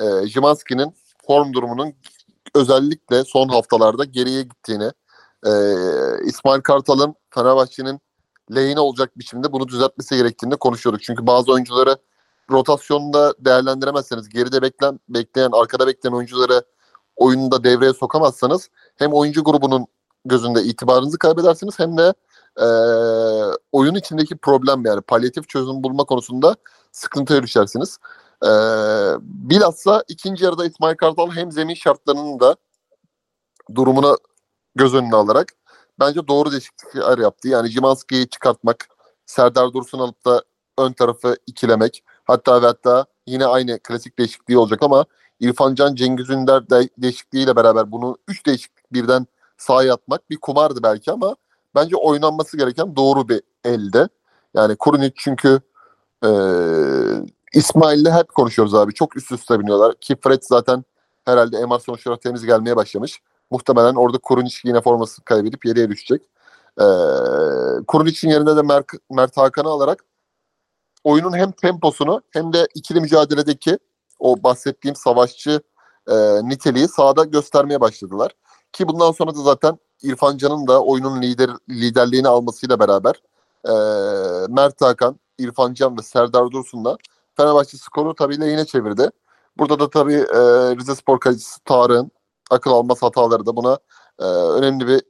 e, Cimanski'nin form durumunun özellikle son haftalarda geriye gittiğini e, İsmail Kartal'ın Fenerbahçe'nin lehine olacak biçimde bunu düzeltmesi gerektiğini konuşuyorduk. Çünkü bazı oyuncuları rotasyonda değerlendiremezseniz geride bekleyen, bekleyen arkada bekleyen oyuncuları oyunda devreye sokamazsanız hem oyuncu grubunun gözünde itibarınızı kaybedersiniz hem de e, oyun içindeki problem yani palyatif çözüm bulma konusunda sıkıntıya düşersiniz. E, bilhassa ikinci yarıda İsmail Kartal hem zemin şartlarının da durumunu göz önüne alarak bence doğru değişiklikler yaptı. Yani Cimanski'yi çıkartmak, Serdar Dursun alıp da ön tarafı ikilemek. Hatta ve hatta yine aynı klasik değişikliği olacak ama İrfan Can Cengiz Ünder de değişikliğiyle beraber bunu 3 değişiklik birden sahaya atmak bir kumardı belki ama bence oynanması gereken doğru bir elde. Yani Kurunic çünkü e, İsmail'le hep konuşuyoruz abi. Çok üst üste biniyorlar. Ki Fred zaten herhalde MR sonuçları temiz gelmeye başlamış. Muhtemelen orada Kurunic yine forması kaybedip yeriye düşecek. E, Kurunic'in yerine de Mert, Mert Hakan'ı alarak oyunun hem temposunu hem de ikili mücadeledeki o bahsettiğim savaşçı e, niteliği sahada göstermeye başladılar. Ki bundan sonra da zaten İrfan Can'ın da oyunun lider liderliğini almasıyla beraber e, Mert Hakan, İrfan Can ve Serdar Dursun da Fenerbahçe skoru tabii lehine çevirdi. Burada da tabii e, Rize Spor kalecisi Tarık'ın akıl almaz hataları da buna e, önemli bir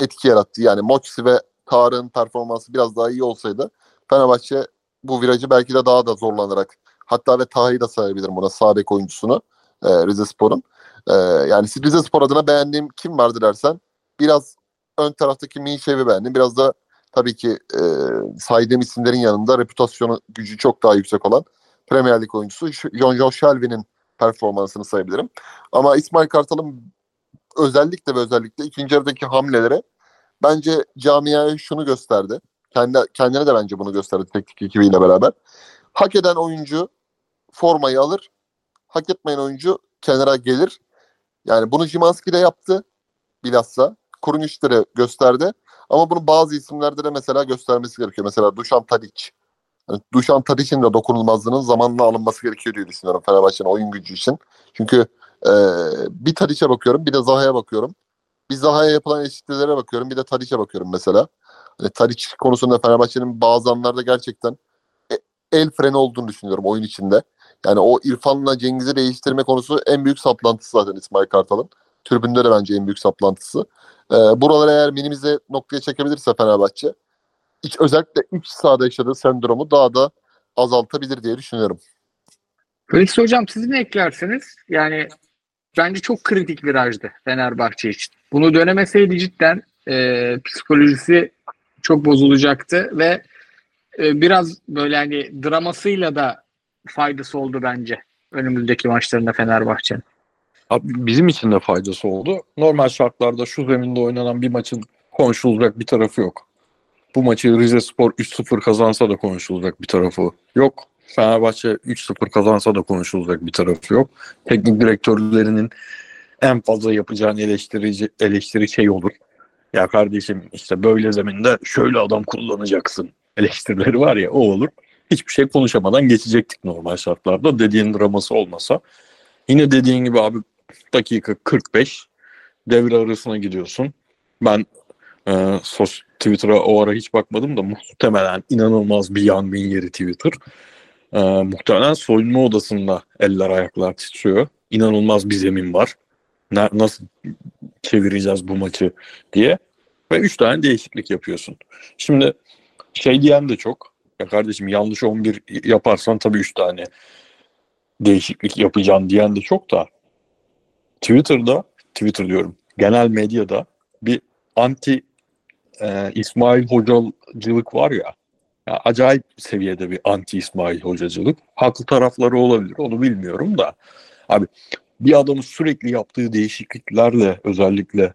etki yarattı. Yani Moçsi ve Tarık'ın performansı biraz daha iyi olsaydı Fenerbahçe bu virajı belki de daha da zorlanarak hatta ve Taha'yı da sayabilirim buna sağ oyuncusunu e, Rize Spor'un. E, yani Rize Spor adına beğendiğim kim vardı dersen biraz ön taraftaki Minşev'i beğendim. Biraz da tabii ki e, saydığım isimlerin yanında reputasyonu gücü çok daha yüksek olan Premier Lig oyuncusu John John Shelby'nin performansını sayabilirim. Ama İsmail Kartal'ın özellikle ve özellikle ikinci yarıdaki hamlelere bence camiaya şunu gösterdi. Kendi, kendine de bence bunu gösterdi teknik ekibiyle beraber. Hak eden oyuncu formayı alır. Hak etmeyen oyuncu kenara gelir. Yani bunu Jimanski de yaptı bilhassa. Kurunişlere gösterdi. Ama bunu bazı isimlerde de mesela göstermesi gerekiyor. Mesela Dušan Tadic. Yani Dušan Tadic'in de dokunulmazlığının zamanla alınması gerekiyor diye düşünüyorum Fenerbahçe'nin oyun gücü için. Çünkü e, bir Tadic'e bakıyorum bir de Zaha'ya bakıyorum. Bir Zaha'ya yapılan eşitlere bakıyorum bir de Tadic'e bakıyorum mesela. Hani Tadic konusunda Fenerbahçe'nin bazı anlarda gerçekten el freni olduğunu düşünüyorum oyun içinde. Yani o İrfan'la Cengiz'i değiştirme konusu en büyük saplantısı zaten İsmail Kartal'ın. Tribünde de bence en büyük saplantısı. Ee, buraları eğer minimize noktaya çekebilirse Fenerbahçe iç, özellikle iç sahada yaşadığı sendromu daha da azaltabilir diye düşünüyorum. Felix Hocam siz ne eklersiniz? Yani bence çok kritik virajdı Fenerbahçe için. Bunu dönemeseydi cidden e, psikolojisi çok bozulacaktı ve e, biraz böyle hani dramasıyla da faydası oldu bence önümüzdeki maçlarında Fenerbahçe'nin. Abi bizim için de faydası oldu. Normal şartlarda şu zeminde oynanan bir maçın konuşulacak bir tarafı yok. Bu maçı Rize Spor 3-0 kazansa da konuşulacak bir tarafı yok. Fenerbahçe 3-0 kazansa da konuşulacak bir tarafı yok. Teknik direktörlerinin en fazla yapacağını eleştirici, eleştiri şey olur. Ya kardeşim işte böyle zeminde şöyle adam kullanacaksın eleştirileri var ya o olur. Hiçbir şey konuşamadan geçecektik normal şartlarda dediğin draması olmasa. Yine dediğin gibi abi dakika 45 devre arasına gidiyorsun. Ben e, sos, Twitter'a o ara hiç bakmadım da muhtemelen inanılmaz bir yangın yeri Twitter. E, muhtemelen soyunma odasında eller ayaklar titriyor. İnanılmaz bir zemin var. Ne, nasıl çevireceğiz bu maçı diye. Ve üç tane değişiklik yapıyorsun. Şimdi şey diyen de çok. Ya kardeşim yanlış 11 yaparsan tabii üç tane değişiklik yapacaksın diyen de çok da Twitter'da, Twitter diyorum, genel medyada bir anti e, İsmail Hocacılık var ya, ya, acayip seviyede bir anti İsmail Hocacılık. Haklı tarafları olabilir, onu bilmiyorum da. Abi bir adamın sürekli yaptığı değişikliklerle özellikle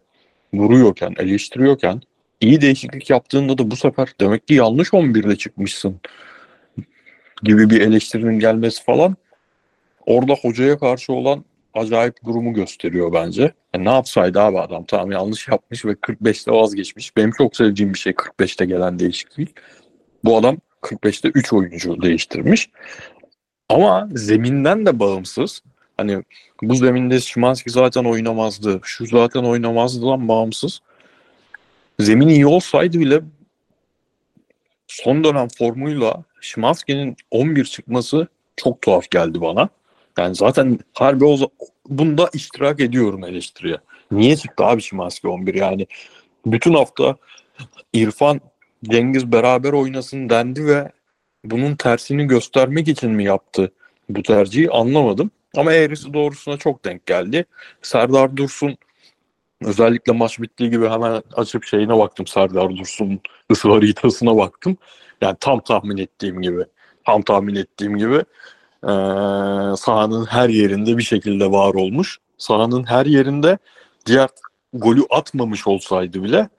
vuruyorken, eleştiriyorken iyi değişiklik yaptığında da bu sefer demek ki yanlış 11 ile çıkmışsın gibi bir eleştirinin gelmesi falan orada hocaya karşı olan acayip durumu gösteriyor bence. Yani ne yapsaydı abi adam tamam yanlış yapmış ve 45'te vazgeçmiş. Benim çok sevdiğim bir şey 45'te gelen değişiklik. Bu adam 45'te 3 oyuncu değiştirmiş. Ama zeminden de bağımsız. Hani bu zeminde Şimanski zaten oynamazdı. Şu zaten oynamazdıdan bağımsız. Zemin iyi olsaydı bile son dönem formuyla Şimanski'nin 11 çıkması çok tuhaf geldi bana. Yani zaten harbi o bunda iştirak ediyorum eleştiriye. Niye çıktı abi Şimanski 11 yani? Bütün hafta İrfan Cengiz beraber oynasın dendi ve bunun tersini göstermek için mi yaptı bu tercihi anlamadım. Ama eğrisi doğrusuna çok denk geldi. Serdar Dursun özellikle maç bittiği gibi hemen açıp şeyine baktım. Serdar Dursun ısı haritasına baktım. Yani tam tahmin ettiğim gibi. Tam tahmin ettiğim gibi ee, sahanın her yerinde bir şekilde var olmuş. Sahanın her yerinde diğer golü atmamış olsaydı bile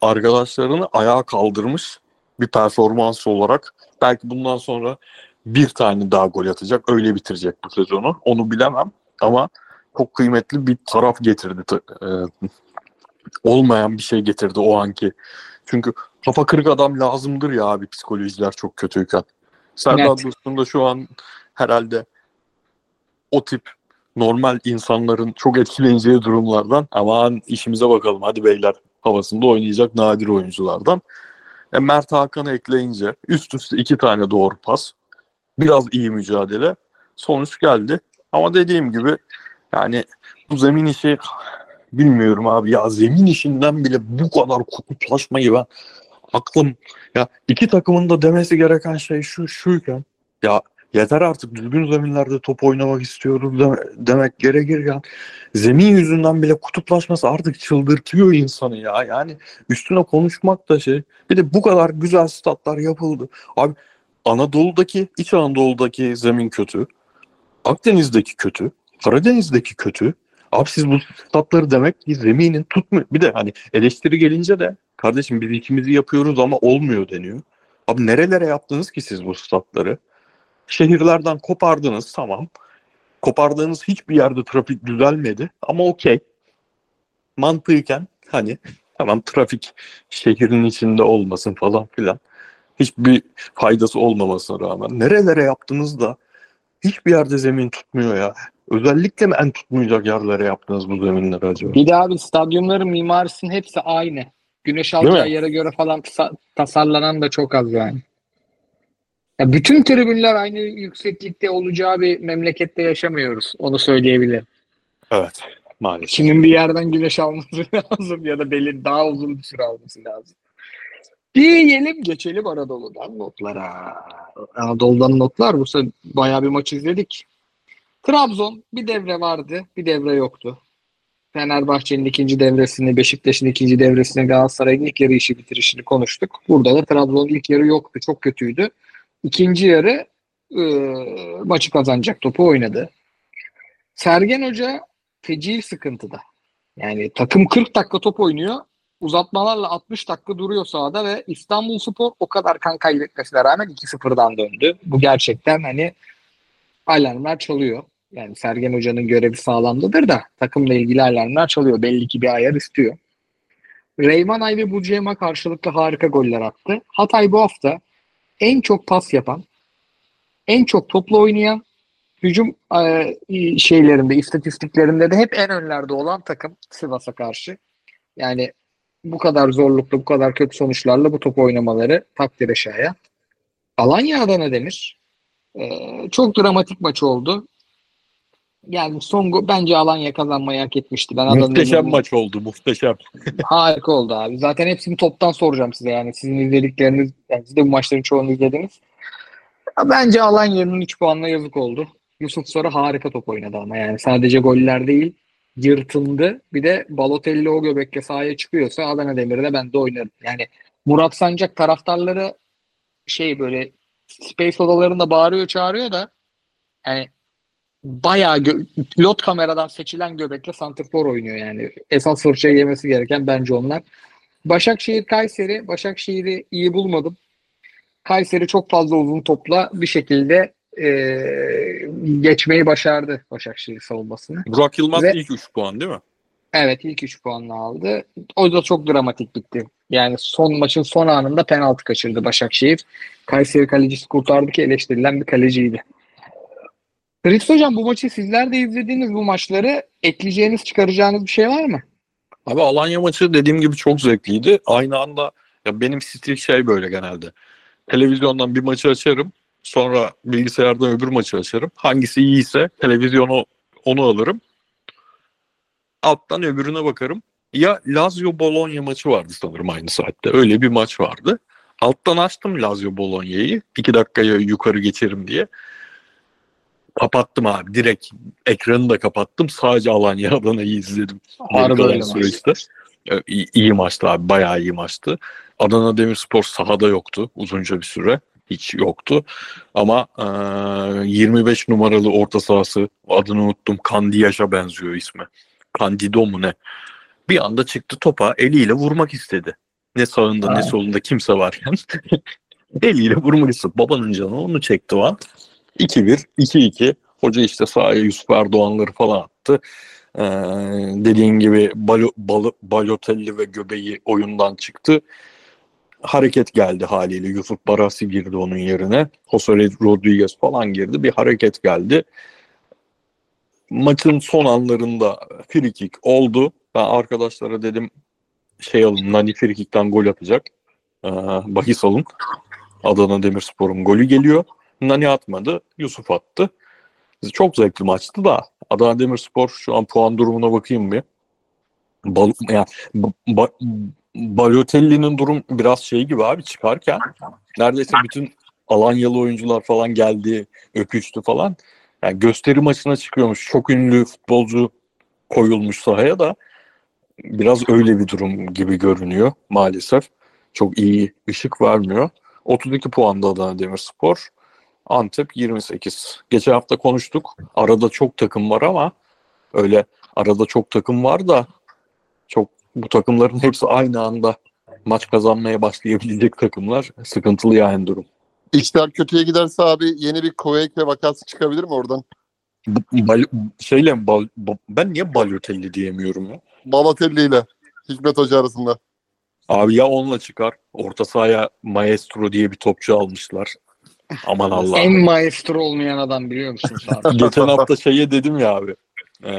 arkadaşlarını ayağa kaldırmış bir performans olarak belki bundan sonra bir tane daha gol atacak öyle bitirecek bu sezonu onu bilemem ama çok kıymetli bir taraf getirdi e, olmayan bir şey getirdi o anki çünkü kafa kırık adam lazımdır ya abi psikolojiler çok kötüyken Serdar evet. Dursun da şu an herhalde o tip normal insanların çok etkileneceği durumlardan aman işimize bakalım hadi beyler havasında oynayacak nadir oyunculardan. E, Mert Hakan'ı ekleyince üst üste iki tane doğru pas. Biraz iyi mücadele. Sonuç geldi. Ama dediğim gibi yani bu zemin işi bilmiyorum abi ya zemin işinden bile bu kadar kutuplaşmayı ben aklım ya iki takımın da demesi gereken şey şu şuyken ya yeter artık düzgün zeminlerde top oynamak istiyoruz de, demek gerekir ya. Zemin yüzünden bile kutuplaşması artık çıldırtıyor insanı ya. Yani üstüne konuşmak da şey. Bir de bu kadar güzel statlar yapıldı. Abi Anadolu'daki, İç Anadolu'daki zemin kötü. Akdeniz'deki kötü. Karadeniz'deki kötü. Abi siz bu statları demek ki zeminin tutmuyor. Bir de hani eleştiri gelince de kardeşim biz ikimizi yapıyoruz ama olmuyor deniyor. Abi nerelere yaptınız ki siz bu statları? Şehirlerden kopardınız tamam. Kopardığınız hiçbir yerde trafik düzelmedi ama okey. Mantıken hani tamam trafik şehrin içinde olmasın falan filan. Hiçbir faydası olmamasına rağmen. Nerelere yaptınız da hiçbir yerde zemin tutmuyor ya. Özellikle mi en tutmayacak yerlere yaptınız bu zeminleri acaba? Bir de abi stadyumların mimarisinin hepsi aynı. Güneş alacağı yere göre falan tasarlanan da çok az yani. Ya bütün tribünler aynı yükseklikte olacağı bir memlekette yaşamıyoruz. Onu söyleyebilirim. Evet. Maalesef. Kimin bir yerden güneş alması lazım ya da belli daha uzun bir süre alması lazım. Diyelim geçelim Anadolu'dan notlara. Anadolu'dan notlar. Bu sefer bayağı bir maç izledik. Trabzon bir devre vardı, bir devre yoktu. Fenerbahçe'nin ikinci devresini, Beşiktaş'ın ikinci devresini, Galatasaray'ın ilk yarı işi bitirişini konuştuk. Burada da Trabzon'un ilk yarı yoktu. Çok kötüydü. İkinci yarı e, maçı kazanacak topu oynadı. Sergen Hoca feci sıkıntıda. Yani takım 40 dakika top oynuyor. Uzatmalarla 60 dakika duruyor sahada ve İstanbul Spor o kadar kan kaybetmesine rağmen 2-0'dan döndü. Bu gerçekten hani alarmlar çalıyor. Yani Sergen Hoca'nın görevi sağlamdadır da takımla ilgili alarmlar çalıyor. Belli ki bir ayar istiyor. Reymanay ve Bucema karşılıklı harika goller attı. Hatay bu hafta en çok pas yapan, en çok topla oynayan, hücum e, şeylerinde, istatistiklerinde de hep en önlerde olan takım Sivas'a karşı. Yani bu kadar zorluklu, bu kadar kötü sonuçlarla bu top oynamaları takdire şayan. Alanya Adana Demir. E, çok dramatik maç oldu. Yani son go- bence Alanya kazanmayı hak etmişti. Ben Muhteşem maç oldu muhteşem. Harika oldu abi. Zaten hepsini toptan soracağım size yani. Sizin izledikleriniz, yani siz de bu maçların çoğunu izlediniz. Bence Alanya'nın 3 puanla yazık oldu. Yusuf Sarı harika top oynadı ama yani sadece goller değil yırtındı. Bir de Balotelli o göbekle sahaya çıkıyorsa Adana Demir'de ben de oynarım. Yani Murat Sancak taraftarları şey böyle space odalarında bağırıyor çağırıyor da yani bayağı gö- pilot kameradan seçilen göbekle santrfor oynuyor yani. Esas fırçayı yemesi gereken bence onlar. Başakşehir Kayseri. Başakşehir'i iyi bulmadım. Kayseri çok fazla uzun topla bir şekilde eee, geçmeyi başardı Başakşehir savunmasını. Burak Yılmaz Ve- ilk 3 puan değil mi? Evet ilk 3 puanla aldı. O da çok dramatik bitti. Yani son maçın son anında penaltı kaçırdı Başakşehir. Kayseri kalecisi kurtardı ki eleştirilen bir kaleciydi. Fritz Hocam bu maçı sizler de izlediğiniz bu maçları ekleyeceğiniz çıkaracağınız bir şey var mı? Abi Alanya maçı dediğim gibi çok zevkliydi. Aynı anda ya benim stil şey böyle genelde. Televizyondan bir maçı açarım. Sonra bilgisayardan öbür maçı açarım. Hangisi iyiyse televizyonu onu alırım. Alttan öbürüne bakarım. Ya Lazio Bologna maçı vardı sanırım aynı saatte. Öyle bir maç vardı. Alttan açtım Lazio Bologna'yı. iki dakikaya yukarı geçerim diye. Kapattım abi. Direkt ekranı da kapattım. Sadece Alanya Adana'yı izledim. Harbi süreçte. E, iyi, iyi maçtı abi. Bayağı iyi maçtı. Adana Demirspor sahada yoktu uzunca bir süre. Hiç yoktu. Ama e, 25 numaralı orta sahası adını unuttum. Candiyaş'a benziyor ismi. Candido mu ne? Bir anda çıktı topa eliyle vurmak istedi. Ne sağında Ha. ne solunda kimse varken eliyle vurmak istedi. Babanın canı onu çekti an. 2-1, 2-2. Hoca işte sahaya Yusuf Erdoğanları falan attı. Ee, dediğin gibi Balo, Balo- Balotelli ve Göbeği oyundan çıktı. Hareket geldi haliyle. Yusuf Barasi girdi onun yerine. Jose Rodriguez falan girdi. Bir hareket geldi. Maçın son anlarında free oldu. Ben arkadaşlara dedim şey alın Nani free gol atacak. Ee, bahis alın. Adana Demirspor'un golü geliyor. Nani atmadı. Yusuf attı. Çok zevkli maçtı da Adana Demirspor şu an puan durumuna bakayım bir. Bal, yani, ba, ba- Balotelli'nin durum biraz şey gibi abi çıkarken neredeyse bütün Alanyalı oyuncular falan geldi, öpüştü falan. Yani gösteri maçına çıkıyormuş. Çok ünlü futbolcu koyulmuş sahaya da biraz öyle bir durum gibi görünüyor maalesef. Çok iyi ışık vermiyor. 32 puanda Adana Demirspor. Antep 28. Geçen hafta konuştuk. Arada çok takım var ama öyle arada çok takım var da çok bu takımların hepsi aynı anda maç kazanmaya başlayabilecek takımlar. Sıkıntılı yani durum. İşler kötüye giderse abi yeni bir Koyeke vakası çıkabilir mi oradan? Bal, şeyle mi bal, ba- ben niye Balotelli diyemiyorum ya? Balotelli ile Hikmet Hoca arasında. Abi ya onunla çıkar. Orta sahaya Maestro diye bir topçu almışlar. Aman En Allah'ım. maestro olmayan adam biliyor musun? Geçen hafta şeye dedim ya abi. e,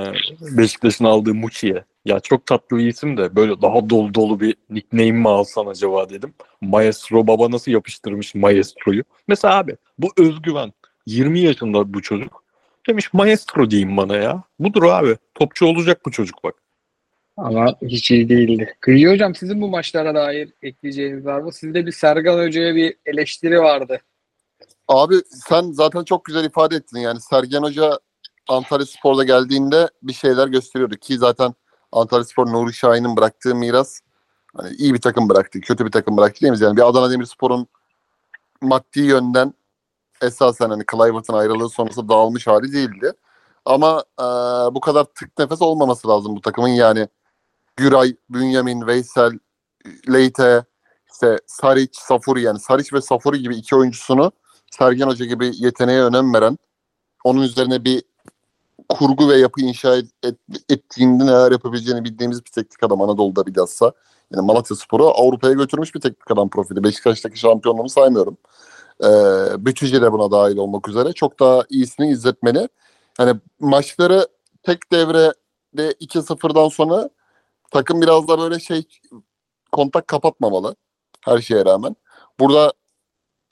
Beşiktaş'ın aldığı Muçi'ye. Ya çok tatlı bir isim de böyle daha dolu dolu bir nickname mi alsan acaba dedim. Maestro baba nasıl yapıştırmış Maestro'yu. Mesela abi bu özgüven 20 yaşında bu çocuk. Demiş Maestro diyeyim bana ya. Budur abi. Topçu olacak bu çocuk bak. Ama hiç iyi değildi. Kıyı hocam sizin bu maçlara dair ekleyeceğiniz var mı? Sizde bir Sergen Hoca'ya bir eleştiri vardı. Abi sen zaten çok güzel ifade ettin yani Sergen Hoca Antalya Spor'da geldiğinde bir şeyler gösteriyordu ki zaten Antalya Spor Nuri Şahin'in bıraktığı miras hani iyi bir takım bıraktı, kötü bir takım bıraktı değil mi? Yani bir Adana Demirspor'un maddi yönden esasen hani Kluivert'ın ayrılığı sonrası dağılmış hali değildi. Ama e, bu kadar tık nefes olmaması lazım bu takımın yani. Güray, Bünyamin, Veysel, Leyte, işte Saric, Safuri yani Saric ve Safuri gibi iki oyuncusunu Sergen Hoca gibi yeteneğe önem veren, onun üzerine bir kurgu ve yapı inşa et, et, ettiğinde neler yapabileceğini bildiğimiz bir teknik adam Anadolu'da bilhassa. Yani Malatya Spor'u Avrupa'ya götürmüş bir teknik adam profili. Beşiktaş'taki şampiyonluğunu saymıyorum. Ee, Bütücü de buna dahil olmak üzere. Çok daha iyisini izletmeli. Hani maçları tek devrede 2-0'dan sonra takım biraz da böyle şey kontak kapatmamalı. Her şeye rağmen. Burada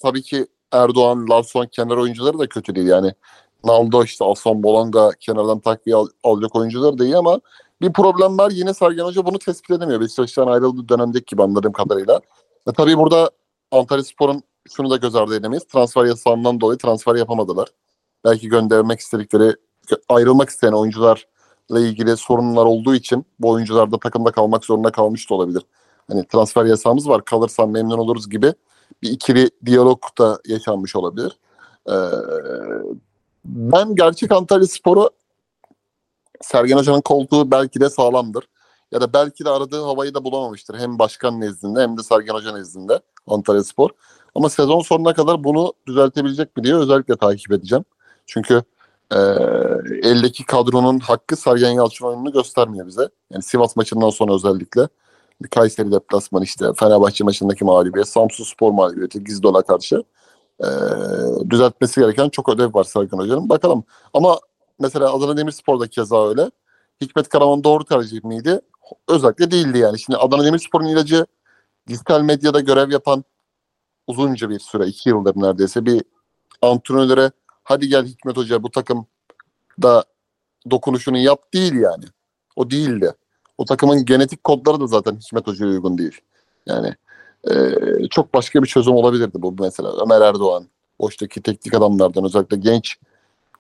tabii ki Erdoğan, Larson kenar oyuncuları da kötü değil. Yani Naldo işte Aslan Bolanga kenardan takviye al, alacak oyuncular da iyi ama bir problem var. Yine Sergen Hoca bunu tespit edemiyor. Beşiktaş'tan ayrıldığı dönemdeki gibi anladığım kadarıyla. E tabii burada Antalya Spor'un şunu da göz ardı edemeyiz. Transfer yasağından dolayı transfer yapamadılar. Belki göndermek istedikleri, ayrılmak isteyen oyuncularla ilgili sorunlar olduğu için bu oyuncular da takımda kalmak zorunda kalmış da olabilir. Hani transfer yasağımız var kalırsan memnun oluruz gibi bir ikili diyalog da yaşanmış olabilir. Ee, ben gerçek Antalya Spor'u Sergen Hoca'nın koltuğu belki de sağlamdır. Ya da belki de aradığı havayı da bulamamıştır. Hem başkan nezdinde hem de Sergen Hoca nezdinde Antalya Spor. Ama sezon sonuna kadar bunu düzeltebilecek mi diye özellikle takip edeceğim. Çünkü e, eldeki kadronun hakkı Sergen Yalçın oyununu göstermiyor bize. Yani Sivas maçından sonra özellikle. Kayseri deplasman işte Fenerbahçe maçındaki mağlubiyet, Samsun Spor mağlubiyeti Gizdol'a karşı e, düzeltmesi gereken çok ödev var Serkan Hoca'nın. Bakalım. Ama mesela Adana Demirspor'da keza öyle. Hikmet Karaman doğru tercih miydi? Özellikle değildi yani. Şimdi Adana Demirspor'un ilacı dijital medyada görev yapan uzunca bir süre, iki yıldır neredeyse bir antrenöre hadi gel Hikmet Hoca bu takım da dokunuşunu yap değil yani. O değildi. O takımın genetik kodları da zaten Hikmet Hoca'ya uygun değil. Yani e, çok başka bir çözüm olabilirdi bu mesela. Ömer Erdoğan, boştaki teknik adamlardan özellikle genç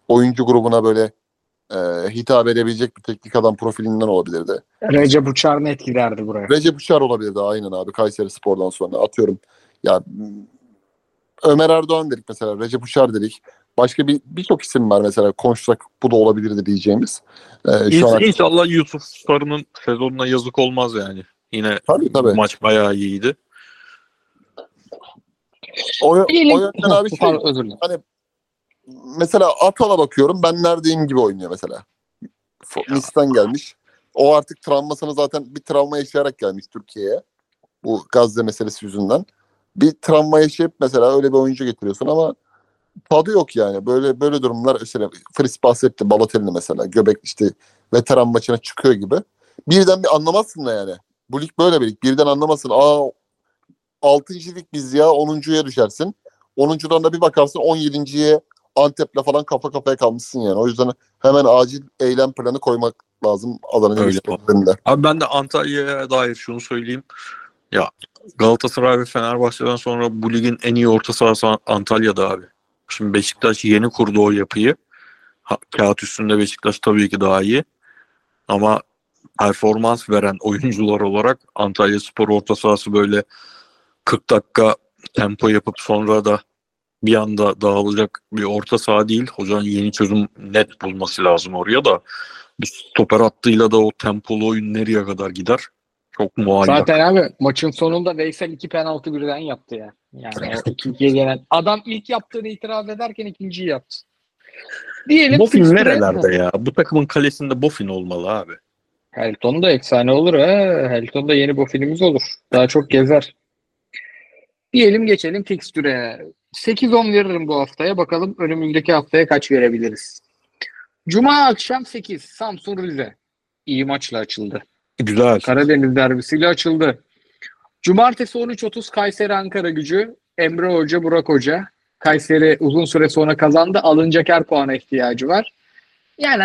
oyuncu grubuna böyle e, hitap edebilecek bir teknik adam profilinden olabilirdi. Recep Uçar ne etkilerdi buraya? Recep Uçar olabilirdi aynen abi Kayseri Spor'dan sonra atıyorum. Ya Ömer Erdoğan dedik mesela Recep Uçar dedik. Başka bir birçok isim var mesela konuşsak bu da olabilirdi diyeceğimiz. Ee, şu an... İnşallah Yusuf Sarı'nın sezonuna yazık olmaz yani. Yine tabii, tabii. maç bayağı iyiydi. O, o yönden abi şey, hani mesela Atal'a bakıyorum ben neredeyim gibi oynuyor mesela. Nice'den gelmiş. O artık travmasını zaten bir travma yaşayarak gelmiş Türkiye'ye. Bu Gazze meselesi yüzünden. Bir travma yaşayıp mesela öyle bir oyuncu getiriyorsun ama tadı yok yani. Böyle böyle durumlar mesela Fris bahsetti Balotelli mesela. Göbek işte veteran maçına çıkıyor gibi. Birden bir anlamazsın da yani. Bu lig böyle bir lig. Birden anlamazsın. Aa 6. lig biz ya 10.ya düşersin. 10.dan da bir bakarsın 17.ye Antep'le falan kafa kafaya kalmışsın yani. O yüzden hemen acil eylem planı koymak lazım Adana Demirspor'unda. Abi ben de Antalya'ya dair şunu söyleyeyim. Ya Galatasaray ve Fenerbahçe'den sonra bu ligin en iyi orta sahası Antalya'da abi. Şimdi Beşiktaş yeni kurdu o yapıyı. Ha, kağıt üstünde Beşiktaş tabii ki daha iyi. Ama performans veren oyuncular olarak Antalya Spor orta sahası böyle 40 dakika tempo yapıp sonra da bir anda dağılacak bir orta saha değil. Hocanın yeni çözüm net bulması lazım oraya da. Bir stoper attığıyla da o tempolu oyun nereye kadar gider? Çok muallak. Zaten abi maçın sonunda Veysel iki penaltı birden yaptı ya. Yani o ikinciye gelen. Adam ilk yaptığını itiraf ederken ikinciyi yaptı. Diyelim Bofin nerelerde ya? Bu takımın kalesinde Bofin olmalı abi. Helton da efsane olur ha. Helton da yeni Bofin'imiz olur. Daha çok gezer. Diyelim geçelim fikstüre. 8-10 veririm bu haftaya. Bakalım önümüzdeki haftaya kaç verebiliriz. Cuma akşam 8 Samsun Rize. İyi maçla açıldı. Güzel. Karadeniz derbisiyle açıldı. Cumartesi 13.30 Kayseri Ankara gücü. Emre Hoca, Burak Hoca. Kayseri uzun süre sonra kazandı. Alınacak her puana ihtiyacı var. Yani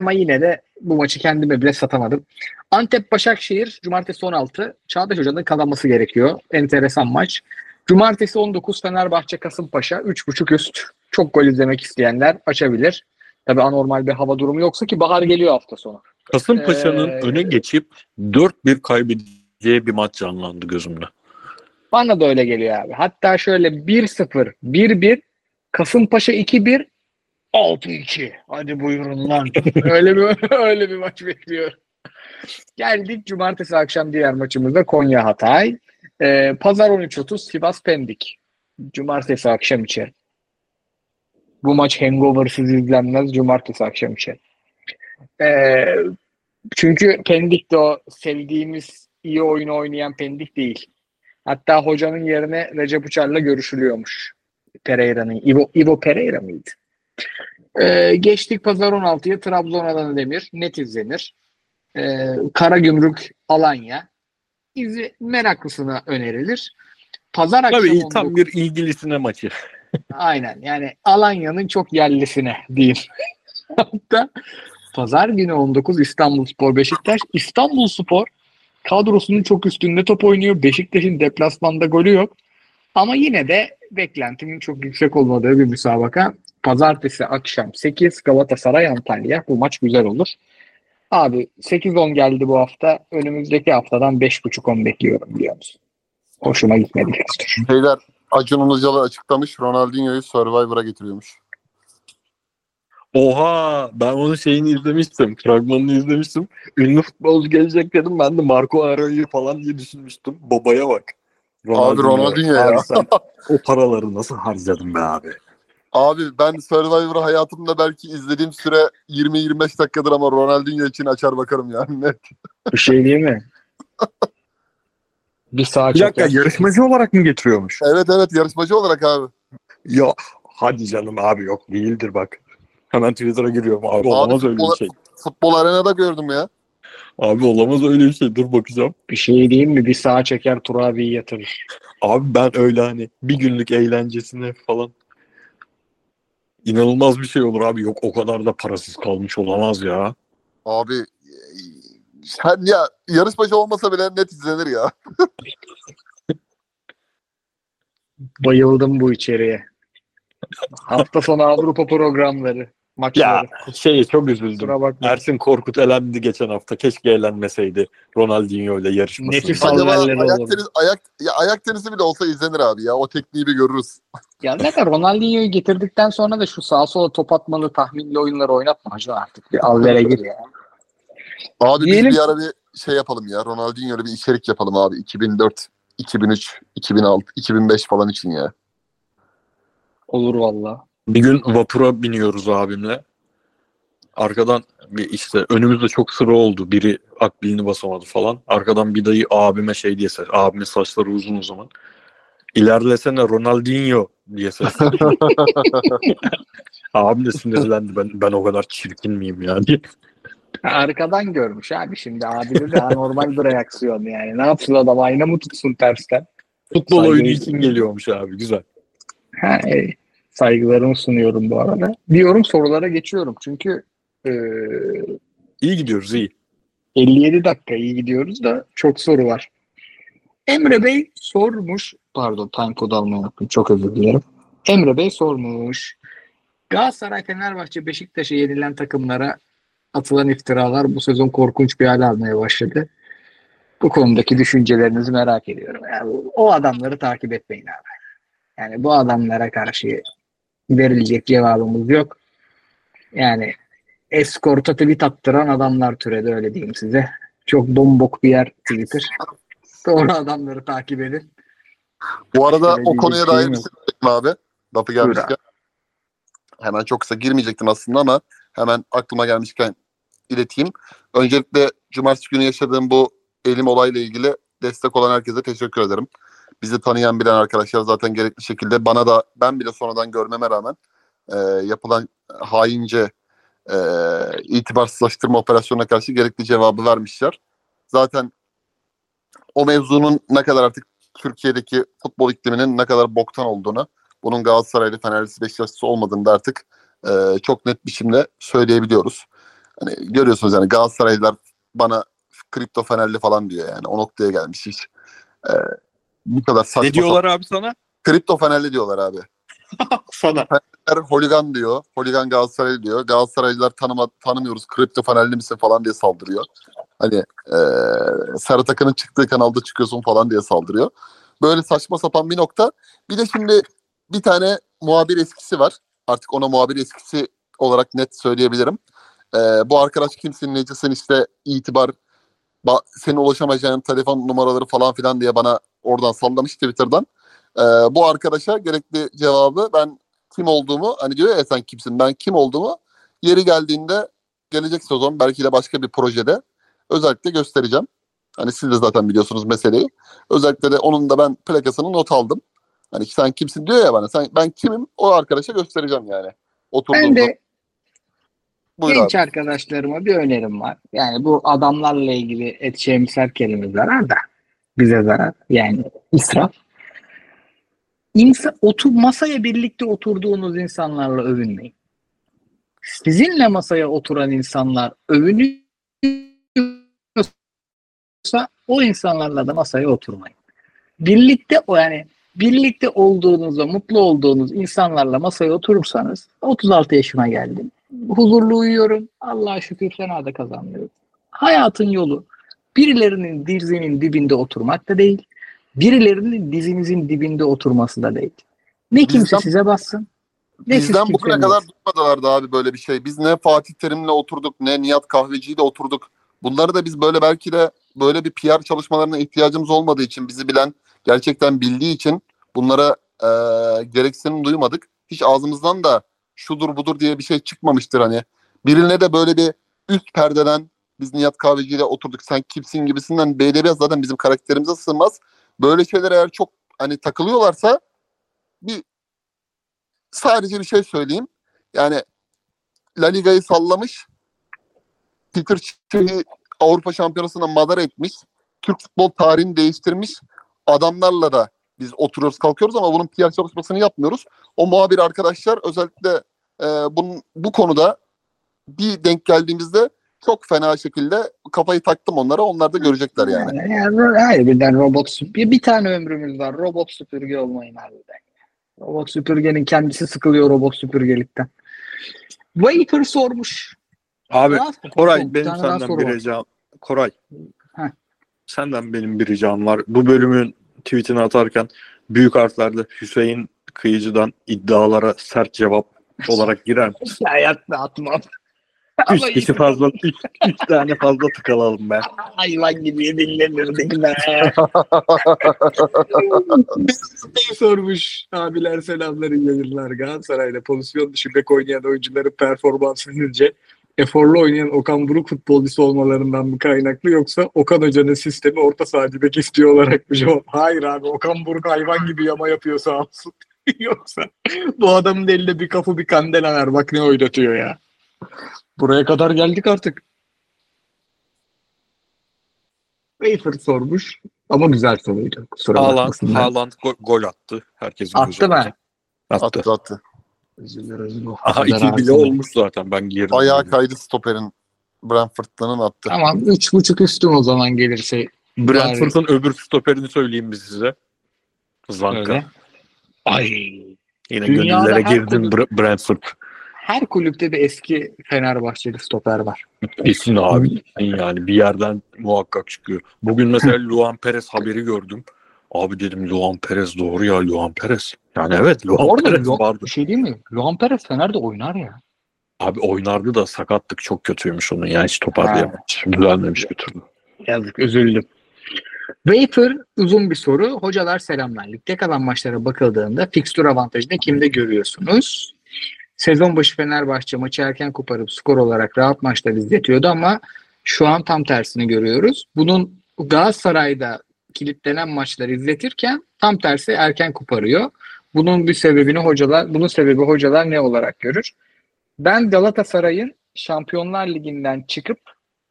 ama yine de bu maçı kendime bile satamadım. Antep Başakşehir Cumartesi 16. Çağdaş Hoca'nın kazanması gerekiyor. Enteresan maç. Cumartesi 19 Fenerbahçe Kasımpaşa 3.5 üst. Çok gol izlemek isteyenler açabilir. Tabi anormal bir hava durumu yoksa ki bahar geliyor hafta sonu. Kasımpaşa'nın ee, öne geçip 4-1 kaybedeceği bir maç canlandı gözümde. Bana da öyle geliyor abi. Hatta şöyle 1-0, 1-1, Kasımpaşa 2-1, 6-2. Hadi buyurun lan. öyle bir öyle bir maç bekliyor. Geldik cumartesi akşam diğer maçımızda Konya Hatay. Ee, Pazar 13.30 Sivas Pendik. Cumartesi akşam içeri. Bu maç hangoversız izlenmez cumartesi akşam için. Ee, çünkü Pendik de o sevdiğimiz iyi oyun oynayan Pendik değil. Hatta hocanın yerine Recep Uçar'la görüşülüyormuş. Pereira'nın. Ivo, Ivo Pereira mıydı? Ee, geçtik pazar 16'ya Trabzon Adana Demir. Net izlenir. Ee, Karagümrük Alanya. İzi, meraklısına önerilir. Pazar akşamı Tabii 19 tam bir ilgilisine maçı. Aynen yani Alanya'nın çok yerlisine diyeyim. Hatta pazar günü 19 İstanbul Spor Beşiktaş. İstanbul Spor kadrosunun çok üstünde top oynuyor. Beşiktaş'ın deplasmanda golü yok. Ama yine de beklentimin çok yüksek olmadığı bir müsabaka. Pazartesi akşam 8 Galatasaray Antalya. Bu maç güzel olur. Abi 8-10 geldi bu hafta. Önümüzdeki haftadan 5.5-10 bekliyorum biliyor musun? Hoşuma gitmedi. Beyler Acun Ilıcalı açıklamış Ronaldinho'yu Survivor'a getiriyormuş. Oha ben onun şeyini izlemiştim. Fragmanını izlemiştim. Ünlü futbolcu gelecek dedim. Ben de Marco Arroyo'yu falan diye düşünmüştüm. Babaya bak. Abi Ronaldinho ya. Abi sen o paraları nasıl harcadın be abi? Abi ben Survivor'ı hayatımda belki izlediğim süre 20-25 dakikadır ama Ronaldinho için açar bakarım yani net. Bir şey değil mi? Bir sağa Bir dakika çeker. yarışmacı olarak mı getiriyormuş? Evet evet yarışmacı olarak abi. Ya hadi canım abi yok değildir bak. Hemen Twitter'a giriyorum abi, olamaz öyle bir şey. Futbol arenada gördüm ya. Abi olamaz öyle bir şey dur bakacağım. Bir şey değil mi? Bir sağa çeker Turabi'yi yatırır. Abi ben öyle hani bir günlük eğlencesine falan. İnanılmaz bir şey olur abi yok o kadar da parasız kalmış olamaz ya. Abi sen ya yarışmacı olmasa bile net izlenir ya. Bayıldım bu içeriye. Hafta sonu Avrupa programları. Maçları. Ya şey çok üzüldüm. Ersin Korkut elendi geçen hafta. Keşke eğlenmeseydi Ronaldinho ile yarışmasında. Nefis Acaba ayak, olur. tenis, ayak, ya ayak tenisi bile olsa izlenir abi ya. O tekniği bir görürüz. Ya zaten Ronaldinho'yu getirdikten sonra da şu sağa sola top atmalı tahminli oyunları oynatma hacı artık. Bir al vere gir ya. Abi Diyelim- biz bir ara bir şey yapalım ya. Ronaldinho'lu bir içerik yapalım abi. 2004, 2003, 2006, 2005 falan için ya. Olur valla. Bir gün vapura biniyoruz abimle. Arkadan bir işte önümüzde çok sıra oldu. Biri akbilini basamadı falan. Arkadan bir dayı abime şey diye ses. Abimin saçları uzun o zaman. İlerlesene Ronaldinho diye ses. Abim de sinirlendi. Ben, ben o kadar çirkin miyim yani? Arkadan görmüş abi şimdi. Abi de anormal bir reaksiyon yani. Ne yapsın adam ayna mı tutsun tersten? Futbol Saygı- oyunu için geliyormuş abi. Güzel. Ha, e, saygılarımı sunuyorum bu arada. Diyorum sorulara geçiyorum. Çünkü e, İyi gidiyoruz iyi. 57 dakika iyi gidiyoruz da çok soru var. Emre Bey sormuş. Pardon time code almayı unuttum. Çok özür dilerim. Emre Bey sormuş. Galatasaray, Fenerbahçe, Beşiktaş'a yenilen takımlara atılan iftiralar bu sezon korkunç bir hal almaya başladı. Bu konudaki düşüncelerinizi merak ediyorum. Yani o adamları takip etmeyin abi. Yani bu adamlara karşı verilecek cevabımız yok. Yani eskorta tweet attıran adamlar türedi öyle diyeyim size. Çok bombok bir yer Twitter. Doğru adamları takip edin. Bu arada o konuya dair bir şey abi. Lafı gelmişken. Hemen çok kısa girmeyecektim aslında ama hemen aklıma gelmişken ileteyim. Öncelikle cumartesi günü yaşadığım bu elim olayla ilgili destek olan herkese teşekkür ederim. Bizi tanıyan bilen arkadaşlar zaten gerekli şekilde bana da ben bile sonradan görmeme rağmen e, yapılan haince e, itibarsızlaştırma operasyonuna karşı gerekli cevabı vermişler. Zaten o mevzunun ne kadar artık Türkiye'deki futbol ikliminin ne kadar boktan olduğunu, bunun Galatasaraylı, Fenerlisi, Beşiktaşlısı olmadığını da artık e, çok net biçimde söyleyebiliyoruz. Hani görüyorsunuz yani Galatasaraylılar bana kripto Fenerli falan diyor yani o noktaya gelmiş iş. E, bu kadar saçma Ne diyorlar abi sana? Kripto Fenerli diyorlar abi. Sana. Fener holigan diyor. Holigan Galatasaray diyor. Galatasaraylılar tanıma, tanımıyoruz. Kripto Fenerli misin falan diye saldırıyor. Hani e, Serhat Akın'ın çıktığı kanalda çıkıyorsun falan diye saldırıyor. Böyle saçma sapan bir nokta. Bir de şimdi bir tane muhabir eskisi var. Artık ona muhabir eskisi olarak net söyleyebilirim. E, bu arkadaş kimsin necesin işte itibar ba- senin ulaşamayacağın telefon numaraları falan filan diye bana oradan sallamış Twitter'dan. E, bu arkadaşa gerekli cevabı ben kim olduğumu hani diyor ya sen kimsin ben kim olduğumu yeri geldiğinde gelecek sezon belki de başka bir projede özellikle göstereceğim. Hani siz de zaten biliyorsunuz meseleyi. Özellikle de onun da ben plakasını not aldım. Hani sen kimsin diyor ya bana. Sen ben kimim o arkadaşa göstereceğim yani. Oturduğumda. Ben de Buyur genç abi. arkadaşlarıma bir önerim var. Yani bu adamlarla ilgili edeceğimiz her kelime zarar da bize zarar. Yani israf. İnsan, otur, masaya birlikte oturduğunuz insanlarla övünmeyin. Sizinle masaya oturan insanlar övünüyorsa o insanlarla da masaya oturmayın. Birlikte o yani birlikte olduğunuzda mutlu olduğunuz insanlarla masaya oturursanız 36 yaşıma geldim. Huzurlu uyuyorum. Allah'a şükür fena da kazanmıyorum. Hayatın yolu birilerinin dizinin dibinde oturmak da değil. Birilerinin dizinizin dibinde oturması da değil. Ne kimse Bizden- size bassın. Ne Bizden bugüne kadar bassın. duymadılardı abi böyle bir şey. Biz ne Fatih Terim'le oturduk ne Nihat Kahveci'yle oturduk. Bunları da biz böyle belki de böyle bir PR çalışmalarına ihtiyacımız olmadığı için bizi bilen gerçekten bildiği için bunlara e, gereksinim duymadık. Hiç ağzımızdan da şudur budur diye bir şey çıkmamıştır hani. Birine de böyle bir üst perdeden biz Nihat Kahveci ile oturduk sen kimsin gibisinden BDB zaten bizim karakterimize sığmaz. Böyle şeyler eğer çok hani takılıyorlarsa bir sadece bir şey söyleyeyim. Yani La Liga'yı sallamış. Peter Çiçek'i Avrupa Şampiyonası'na madara etmiş. Türk futbol tarihini değiştirmiş adamlarla da biz oturuyoruz kalkıyoruz ama bunun PR çalışmasını yapmıyoruz. O muhabir arkadaşlar özellikle e, bunun, bu konuda bir denk geldiğimizde çok fena şekilde kafayı taktım onlara. Onlar da görecekler yani. Yani, yani, hayır birden robot süp- bir, bir tane ömrümüz var. Robot süpürge olmayın harbiden. Robot süpürgenin kendisi sıkılıyor robot süpürgelikten. Wafer sormuş. Abi Daha- Koray bir benim senden bir ricam. Koray. Heh. Senden benim bir ricam var. Bu bölümün tweetini atarken büyük harflerle Hüseyin Kıyıcı'dan iddialara sert cevap olarak girer misin? Hayatta atmam. Üç kişi fazla, üç, üç tane fazla tıkalalım be. hayvan gibi dinlenirdik be. Bey sormuş. Abiler selamları yayınlar. Galatasaray'da pozisyon dışı bek oynayan oyuncuların performansı sizce eforlu oynayan Okan Buruk futbolcusu olmalarından mı kaynaklı yoksa Okan Hoca'nın sistemi orta sahacı bek istiyor olarak mı cevap? Hayır abi Okan Buruk hayvan gibi yama yapıyor sağ olsun. yoksa bu adamın elinde bir kapı bir kandela var. Bak ne oynatıyor ya. Buraya kadar geldik artık. Wafer sormuş ama güzel soruydu. Kusura Haaland. Haaland go- gol attı. Herkesin Attı mı? önünde. Attı. Attı Üzülür, üzülür. Aha iki bile olmuş zaten ben girdim. Ayağı kaydı stoperin. Brentford'danın attı. Tamam. Üç buçuk üstüm o zaman gelirse. Brentford'un öbür stoperini söyleyeyim mi size? Zanka. Öyle. Ay. Yine Dünyada gönüllere girdin kulüp- Br- Brentford. Her kulüpte bir eski Fenerbahçeli stoper var. Kesin abi. Yani bir yerden muhakkak çıkıyor. Bugün mesela Luan Perez haberi gördüm. Abi dedim Luan Perez doğru ya Luan Perez. Yani evet Luan Orada Perez Lo- vardı. bir şey değil mi? Luan Perez Fener'de oynar ya. Abi oynardı da sakatlık çok kötüymüş onun. Yani hiç toparlayamamış. Düzelmemiş bir türlü. Yazık üzüldüm. Wafer uzun bir soru. Hocalar selamlar. Ligde kalan maçlara bakıldığında fikstür avantajını kimde görüyorsunuz? Sezon başı Fenerbahçe maçı erken koparıp skor olarak rahat maçlar izletiyordu ama şu an tam tersini görüyoruz. Bunun Galatasaray'da kilitlenen maçları izletirken tam tersi erken koparıyor. Bunun bir sebebini hocalar, bunun sebebi hocalar ne olarak görür? Ben Galatasaray'ın Şampiyonlar Ligi'nden çıkıp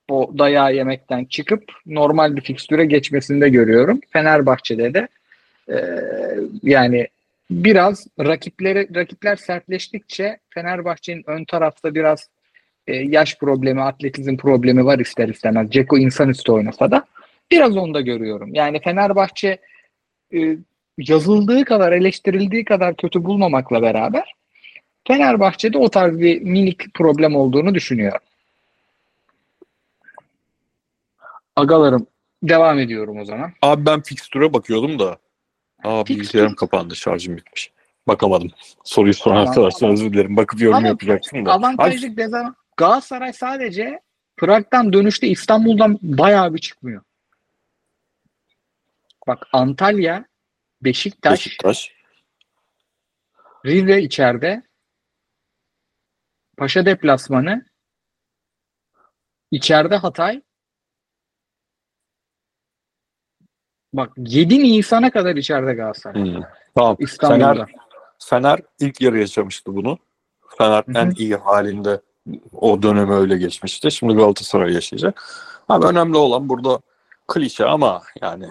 o dayağı yemekten çıkıp normal bir fikstüre geçmesinde görüyorum. Fenerbahçe'de de e, yani biraz rakipleri rakipler sertleştikçe Fenerbahçe'nin ön tarafta biraz e, yaş problemi, atletizm problemi var ister istemez. Ceko insanüstü oynasa da biraz onda görüyorum. Yani Fenerbahçe e, yazıldığı kadar, eleştirildiği kadar kötü bulmamakla beraber Fenerbahçe'de o tarz bir minik problem olduğunu düşünüyorum. Agalarım devam ediyorum o zaman. Abi ben fikstüre bakıyordum da. Aa Fikstür- bilgisayarım kapandı şarjım bitmiş. Bakamadım. Soruyu soran Tamam. arkadaşlar özür dilerim. Bakıp yorum Ama yapacaksın da. Avantajlık dezavantaj. Galatasaray sadece Prag'dan dönüşte İstanbul'dan bayağı bir çıkmıyor. Bak Antalya, Beşiktaş, Beşiktaş. Rize içeride. Paşa deplasmanı. İçeride Hatay. Bak 7 Nisan'a kadar içeride Galatasaray. Hmm. Tamam. İstanbul'da. Fener, Fener ilk yarı yaşamıştı bunu. Fener Hı hı. en iyi halinde o dönemi öyle geçmişti. Şimdi Galatasaray yaşayacak. Abi önemli olan burada klişe ama yani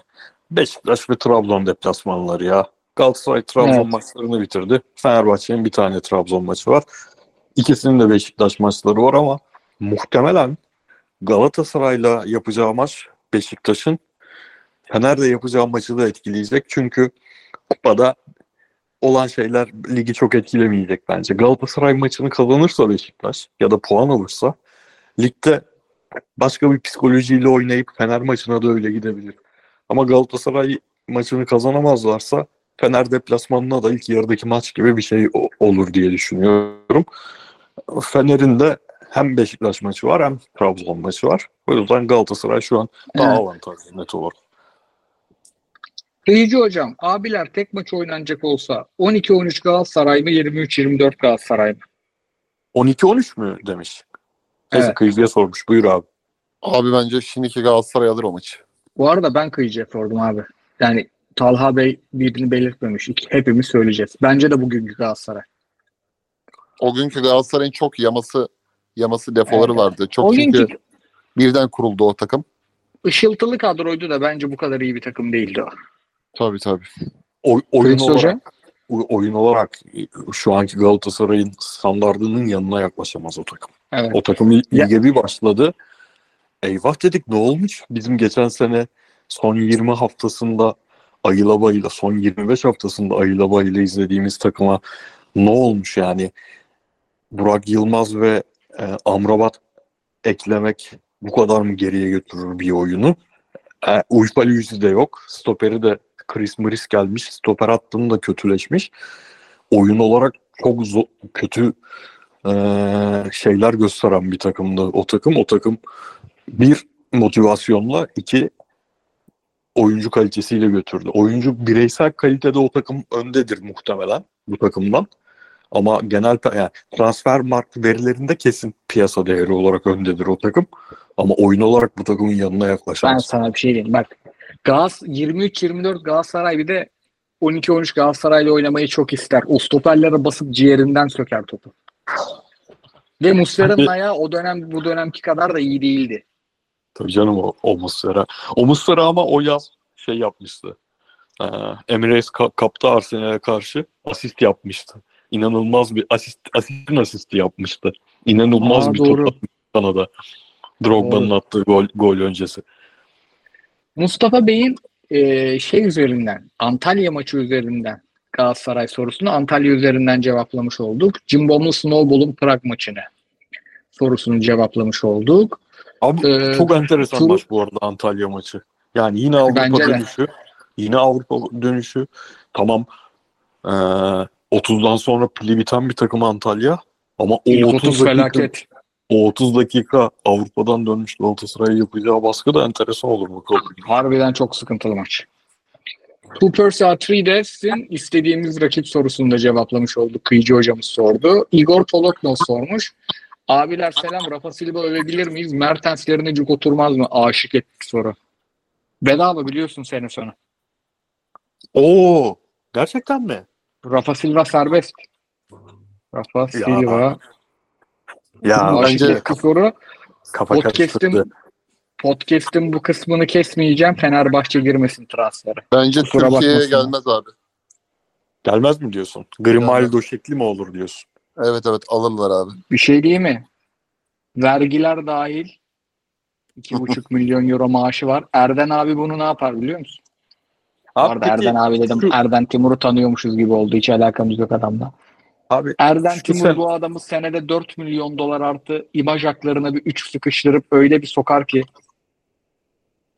Beşiktaş ve Trabzon deplasmanları ya. Galatasaray Trabzon Evet. maçlarını bitirdi. Fenerbahçe'nin bir tane Trabzon maçı var. İkisinin de Beşiktaş maçları var ama muhtemelen Galatasaray'la yapacağı maç Beşiktaş'ın Fener'le yapacağı maçı da etkileyecek. Çünkü kupada olan şeyler ligi çok etkilemeyecek bence. Galatasaray maçını kazanırsa Beşiktaş ya da puan alırsa ligde başka bir psikolojiyle oynayıp Fener maçına da öyle gidebilir. Ama Galatasaray maçını kazanamazlarsa Fener deplasmanına da ilk yarıdaki maç gibi bir şey olur diye düşünüyorum. Fener'in de hem Beşiktaş maçı var hem Trabzon maçı var. O yüzden Galatasaray şu an daha Evet. avantajlı net olarak. Kıyıcı hocam, abiler tek maç oynanacak olsa 12-13 Galatasaray mı 23-24 Galatasaray mı? 12-13 mü demiş? Evet. kıyıcıya sormuş. Buyur abi. Abi bence şimdiki Galatasaray alır o maçı. Bu arada ben kıyıcıya sordum abi. Yani Talha Bey birini belirtmemiş. Hepimiz söyleyeceğiz. Bence de bugünkü Galatasaray. O günkü Galatasaray'ın çok yaması yaması defoları Evet. vardı. Çok O çünkü günkü birden kuruldu o takım. ışıltılı kadroydu da bence bu kadar iyi bir takım değildi o. Tabii tabii. O, oyun Fritz olarak Hoca? o- oyun olarak şu anki Galatasaray'ın standardının yanına yaklaşamaz o takım. Evet. O takım lige bir başladı. Eyvah dedik ne olmuş? Bizim geçen sene son 20 haftasında ayıla bayıla son 25 haftasında ayıla bayıla izlediğimiz takıma ne olmuş yani? Burak Yılmaz ve e, Amrabat eklemek bu kadar mı geriye götürür bir oyunu? E, Uyfa de yok. Stoperi de Chris Mris gelmiş. Stoper hattını da kötüleşmiş. Oyun olarak çok kötü e, şeyler gösteren bir takımdı o takım. O takım bir motivasyonla iki oyuncu kalitesiyle götürdü. Oyuncu bireysel kalitede o takım öndedir muhtemelen bu takımdan. Ama genel yani transfer mark verilerinde kesin piyasa değeri olarak öndedir o takım. Ama oyun olarak bu takımın yanına Ben yaklaşamaz. sana bir şey diyeyim. Bak Gaz 23-24 Galatasaray bir de 12-13 Galatasaray'la oynamayı çok ister. O stoperlere basıp ciğerinden söker topu. Ve Muslera'nın ayağı o dönem bu dönemki kadar da iyi değildi. Tabii canım o, o Muslera. O Muslera ama o yaz şey yapmıştı. Ee, Emirates ka- kaptı Arsenal'e karşı asist yapmıştı. İnanılmaz bir asist asistin asisti yapmıştı. İnanılmaz Aa, bir doğru. top Kanada. Drogba'nın Doğru. attığı gol, gol öncesi. Mustafa Bey'in e, şey üzerinden Antalya maçı üzerinden Galatasaray sorusunu Antalya üzerinden cevaplamış olduk. Cimbomlu Snowball'un Prag maçını sorusunu cevaplamış olduk. Abi Ee, çok enteresan Tur- maç bu arada Antalya maçı. Yani yine Avrupa Bence de. dönüşü. Yine Avrupa dönüşü. Tamam. Ee, 30'dan sonra pili biten bir takım Antalya. Ama o İlk 30, 30 dakika, felaket. o 30 dakika Avrupa'dan dönmüş Galatasaray'a yapacağı baskı da enteresan olur bakalım. Harbiden çok sıkıntılı maç. Two Persa 3D'sin istediğimiz rakip sorusunu da cevaplamış olduk. Kıyıcı hocamız sordu. Igor Polotnov sormuş. Abiler selam. Rafa Silva övebilir miyiz? Mertenslerine cuk oturmaz mı? Aşık ettik soru. Bedava biliyorsun sene sonu. Oo, gerçekten mi? Rafa Silva serbest. Rafa Silva. Ya aşık bence ettik soru. kafa karıştırdı. Podcast'in bu kısmını kesmeyeceğim. Fenerbahçe girmesin transferi. bence Kusura Türkiye'ye gelmez abi. Gelmez mi diyorsun? Grimaldo şekli mi olur diyorsun? Evet evet alırlar abi. Bir şey değil mi? Vergiler dahil 2,5 milyon euro maaşı var. Erden abi bunu ne yapar biliyor musun? Abi, peki, Erden abi dedim. şu- Erden Timur'u tanıyormuşuz gibi oldu. Hiç alakamız yok adamla. abi Erden Timur sen- bu adamı senede 4 milyon dolar artı imaj haklarına bir 3 sıkıştırıp öyle bir sokar ki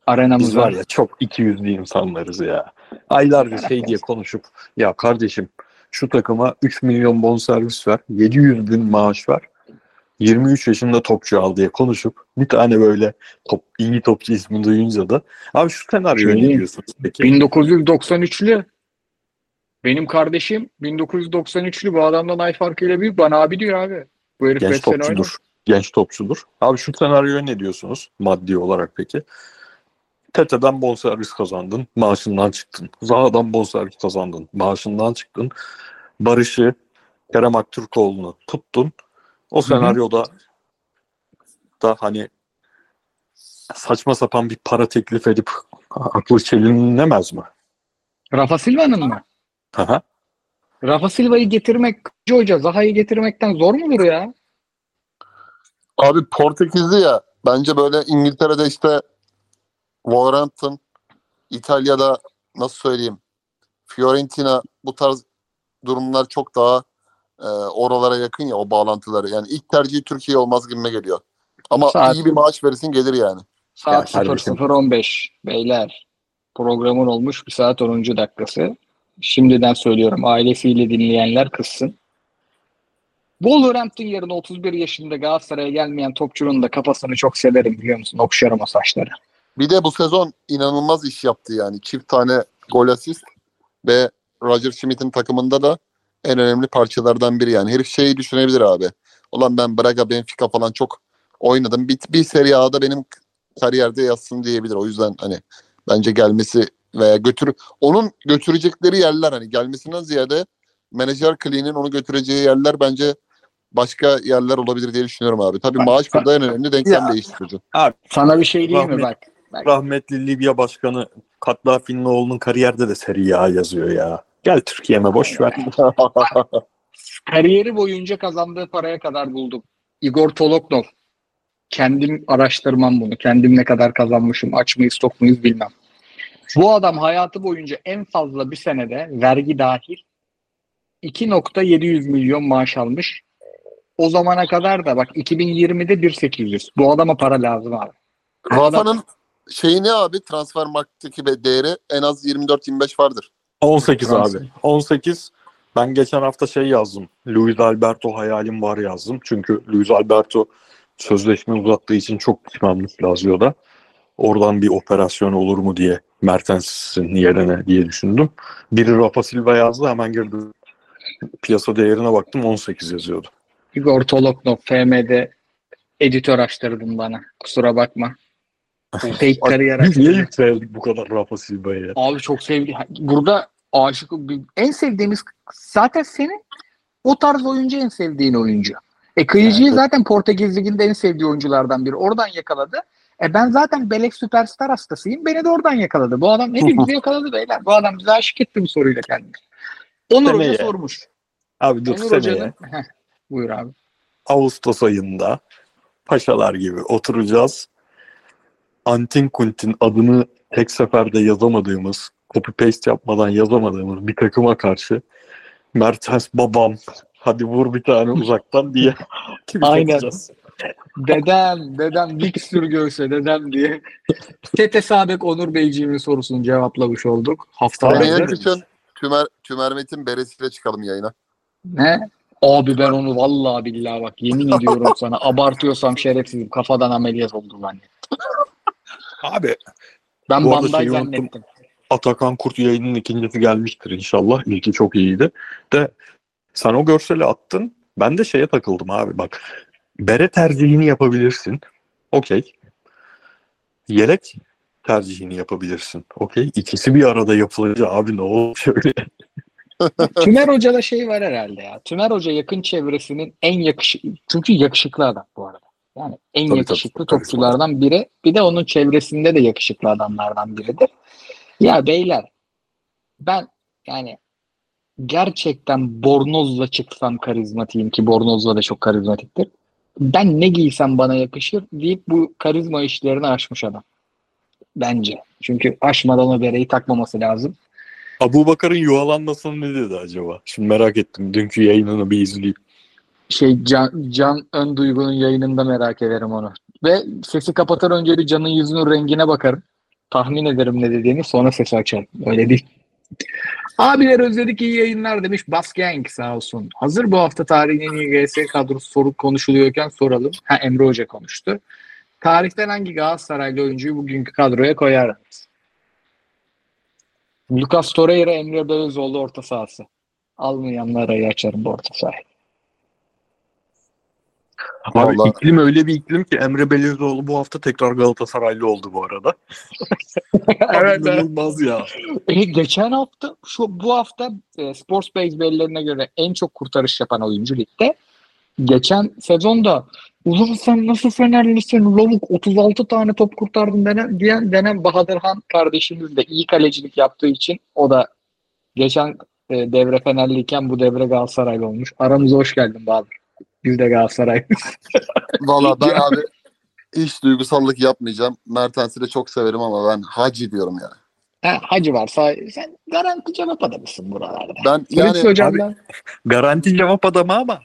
arenamız biz var. var ya çok iki yüzlü insanlarız ya. Aylarca şey diye konuşup ya kardeşim şu takıma 3 milyon bonservis ver, 700 bin maaş ver. 23 yaşında topçu al diye konuşup bir tane böyle top, iyi topçu ismi duyunca da abi şu senaryoya Şey ne diyorsunuz peki? 1993'lü Benim kardeşim 1993'lü bu adamdan ay farkıyla büyük. Bana abi diyor abi. Bu herif Genç topçudur. Genç topçudur. Abi şu senaryoya ne diyorsunuz maddi olarak peki? Tete'den bonservis kazandın, maaşından çıktın. Zaha'dan bonservis kazandın, maaşından çıktın. Barış'ı, Kerem Aktürkoğlu'nu tuttun. O senaryoda da hani saçma sapan bir para teklif edip aklı çelinemez mi? Rafa Silva'nın mı? Aha. Rafa Silva'yı getirmek, Hoca Zaha'yı getirmekten zor mudur ya? Abi Portekizli ya. Bence böyle İngiltere'de işte Wolverhampton, İtalya'da nasıl söyleyeyim Fiorentina bu tarz durumlar çok daha e, oralara yakın ya o bağlantıları. Yani ilk tercihi Türkiye olmaz gibime geliyor. Ama Saat- iyi bir maaş verirsin gelir yani. Saat Ya kardeşim. 00.15 beyler. Programın olmuş bir saat 10. dakikası. Şimdiden söylüyorum ailesiyle dinleyenler kızsın. Wolverhampton yerine 31 yaşında Galatasaray'a gelmeyen topçunun da kafasını çok severim biliyor musun? Okşarım o saçları. Bir de bu sezon inanılmaz iş yaptı yani. Çift tane gol asist ve Roger Schmidt'in takımında da en önemli parçalardan biri yani. Herif şeyi düşünebilir abi. Ulan ben Braga, Benfica falan çok oynadım. Bir, bir Serie A'da benim kariyerde yazsın diyebilir. O yüzden hani bence gelmesi veya götür onun götürecekleri yerler hani gelmesinden ziyade menajer kliğinin onu götüreceği yerler bence başka yerler olabilir diye düşünüyorum abi. Tabii Bak- maaş burada en önemli denklem değiştirici. Sana bir şey diyeyim mi bak. Bak. Rahmetli Libya Başkanı Kaddafi'nin oğlunun kariyerde de Serie A yazıyor ya. Gel Türkiye'me boş ver. Kariyeri boyunca kazandığı paraya kadar buldum. Igor Toloknov. Kendim araştırmam bunu. Kendim ne kadar kazanmışım, aç mıyız, tok muyuz bilmem. Bu adam hayatı boyunca en fazla bir senede vergi dahil 2.700 milyon maaş almış. O zamana kadar da bak 2020'de 1.800. Bu adama para lazım abi. Bu adam- Şeyi ne abi transfer marktaki be- değeri en az 24-25 vardır. 18 Fransız. abi. 18. Ben geçen hafta şey yazdım. Luis Alberto hayalim var yazdım. Çünkü Luis Alberto sözleşme uzattığı için çok pişmanmış Lazio'da. Oradan bir operasyon olur mu diye Mertens'in yerine diye düşündüm. Biri Rafa Silva yazdı hemen girdim. Piyasa değerine baktım 18 yazıyordu. Igor Toloknov FM'de editör açtırdın bana. Kusura bakma. Fake kariyer Biz niye yükseldik bu kadar Rafa Silva'ya? Abi çok sevdi. Burada aşık en sevdiğimiz zaten senin o tarz oyuncu en sevdiğin oyuncu. E Kıyıcı'yı Evet. zaten Portekiz Ligi'nde en sevdiği oyunculardan biri. Oradan yakaladı. E ben zaten Belek süperstar hastasıyım. Beni de oradan yakaladı. Bu adam hepimizi yakaladı beyler. Bu adam bize aşık etti bu soruyla kendini. Onur Seneye. Hoca sormuş. Abi dur Onur seneye Hoca'nın Heh, buyur abi. Ağustos ayında paşalar gibi oturacağız. Antin Kuntin adını tek seferde yazamadığımız, copy paste yapmadan yazamadığımız bir takıma karşı Mertens babam hadi vur bir tane uzaktan diye Aynen. Dedem, dedem dik sür göğse dedem diye. Tete Sabek Onur Beyciğimin sorusunu cevaplamış olduk. Seneye kışın Tümer, Tümer Metin beresiyle çıkalım yayına. Ne? Abi ben onu vallahi billahi bak yemin ediyorum sana abartıyorsam şerefsizim kafadan ameliyat oldu ben. Abi Ben unuttum. zannettim. Atakan Kurt yayının ikincisi gelmiştir inşallah. İlki çok iyiydi. De sen o görseli attın. Ben de şeye takıldım abi bak. Bere tercihini yapabilirsin. Okey. Yelek tercihini yapabilirsin. Okey. İkisi bir arada yapılınca abi ne olur şöyle. Tümer Hoca'da şey var herhalde ya. Tümer Hoca yakın çevresinin en yakışıklı çünkü yakışıklı adam bu arada. Yani en Tabii, yakışıklı tabii. topçulardan biri. Bir de onun çevresinde de yakışıklı adamlardan biridir. Ya beyler ben yani gerçekten bornozla çıksam karizmatiyim ki bornozla da çok karizmatiktir. Ben ne giysem bana yakışır deyip bu karizma işlerini aşmış adam. Bence. Çünkü aşmadan o bereyi takmaması lazım. Abu Bakar'ın yuvalanmasını ne dedi acaba? Şimdi merak ettim. Dünkü yayınını bir izleyeyim. Şey Can, Can Ön Duygu'nun yayınında merak ederim onu. Ve sesi kapatır önce bir Can'ın yüzünün rengine bakarım. Tahmin ederim ne dediğini sonra sesi açarım. Öyle değil. Abiler özledik iyi yayınlar demiş Bas Gang sağ olsun. Hazır bu hafta tarihin en kadrosu soru konuşuluyorken soralım. Ha Emre Hoca konuştu. Tarihten hangi Galatasaraylı oyuncuyu bugünkü kadroya koyardınız? Lucas Torreira, Emre Belözoğlu orta sahası. Almayanlar arayı açarım bu orta sahayı. Abi Vallahi- iklim öyle bir iklim ki Emre Belözoğlu bu hafta tekrar Galatasaraylı oldu bu arada. evet, evet. İnanılmaz ya. E, geçen hafta şu bu hafta e, Sports Base verilerine göre en çok kurtarış yapan oyuncu ligde. Geçen sezonda ulan sen nasıl Fenerlisin lavuk 36 tane top kurtardın denen, diyen denen Bahadırhan kardeşimiz de iyi kalecilik yaptığı için o da geçen e, devre Fenerliyken bu devre Galatasaraylı olmuş. Aramıza hoş geldin Bahadır. Biz de Galatasaraylıyız. Valla ben abi hiç duygusallık yapmayacağım. Mertens'i de çok severim ama ben Hacı diyorum ya. Ha, hacı varsa sen garanti cevap adamısın buralarda. Ben Yani, yani hocamdan Garanti cevap adamı ama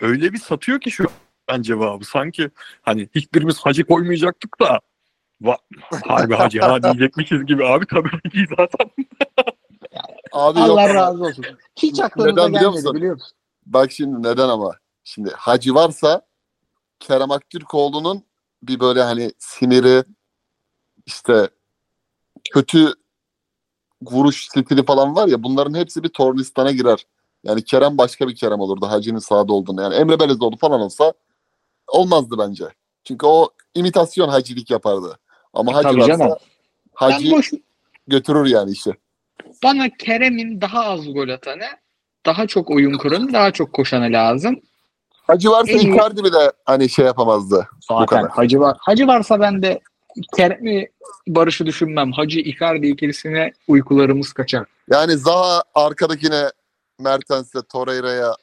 öyle bir satıyor ki şu an cevabı. Sanki hani hiçbirimiz hacı koymayacaktık da Va harbi hacı ha diyecekmişiz gibi abi tabii ki zaten. abi yok Allah ama- razı olsun. Hiç aklınıza Neden biliyor gelmedi musun? biliyor musun? Bak şimdi neden ama. Şimdi Hacı varsa Kerem Aktürkoğlu'nun bir böyle hani siniri işte kötü vuruş stili falan var ya bunların hepsi bir tornistana girer. Yani Kerem başka bir Kerem olurdu Hacı'nın sahada olduğunu. Yani Emre Belezoğlu falan olsa olmazdı bence. Çünkü o imitasyon hacılık yapardı. Ama Hacı Tabii varsa canım. Hacı boş, götürür yani işi. bana Kerem'in daha az gol atanı, daha çok oyun kuranı, daha çok koşanı lazım. Hacı varsa En Icardi bile hani şey yapamazdı. Bu Zaten kadar. Hacı var. Hacı varsa ben de Kerem'i Barış'ı düşünmem. Hacı Icardi ikilisine uykularımız kaçar. Yani Zaha arkadakine Mertens'e, Torreira'ya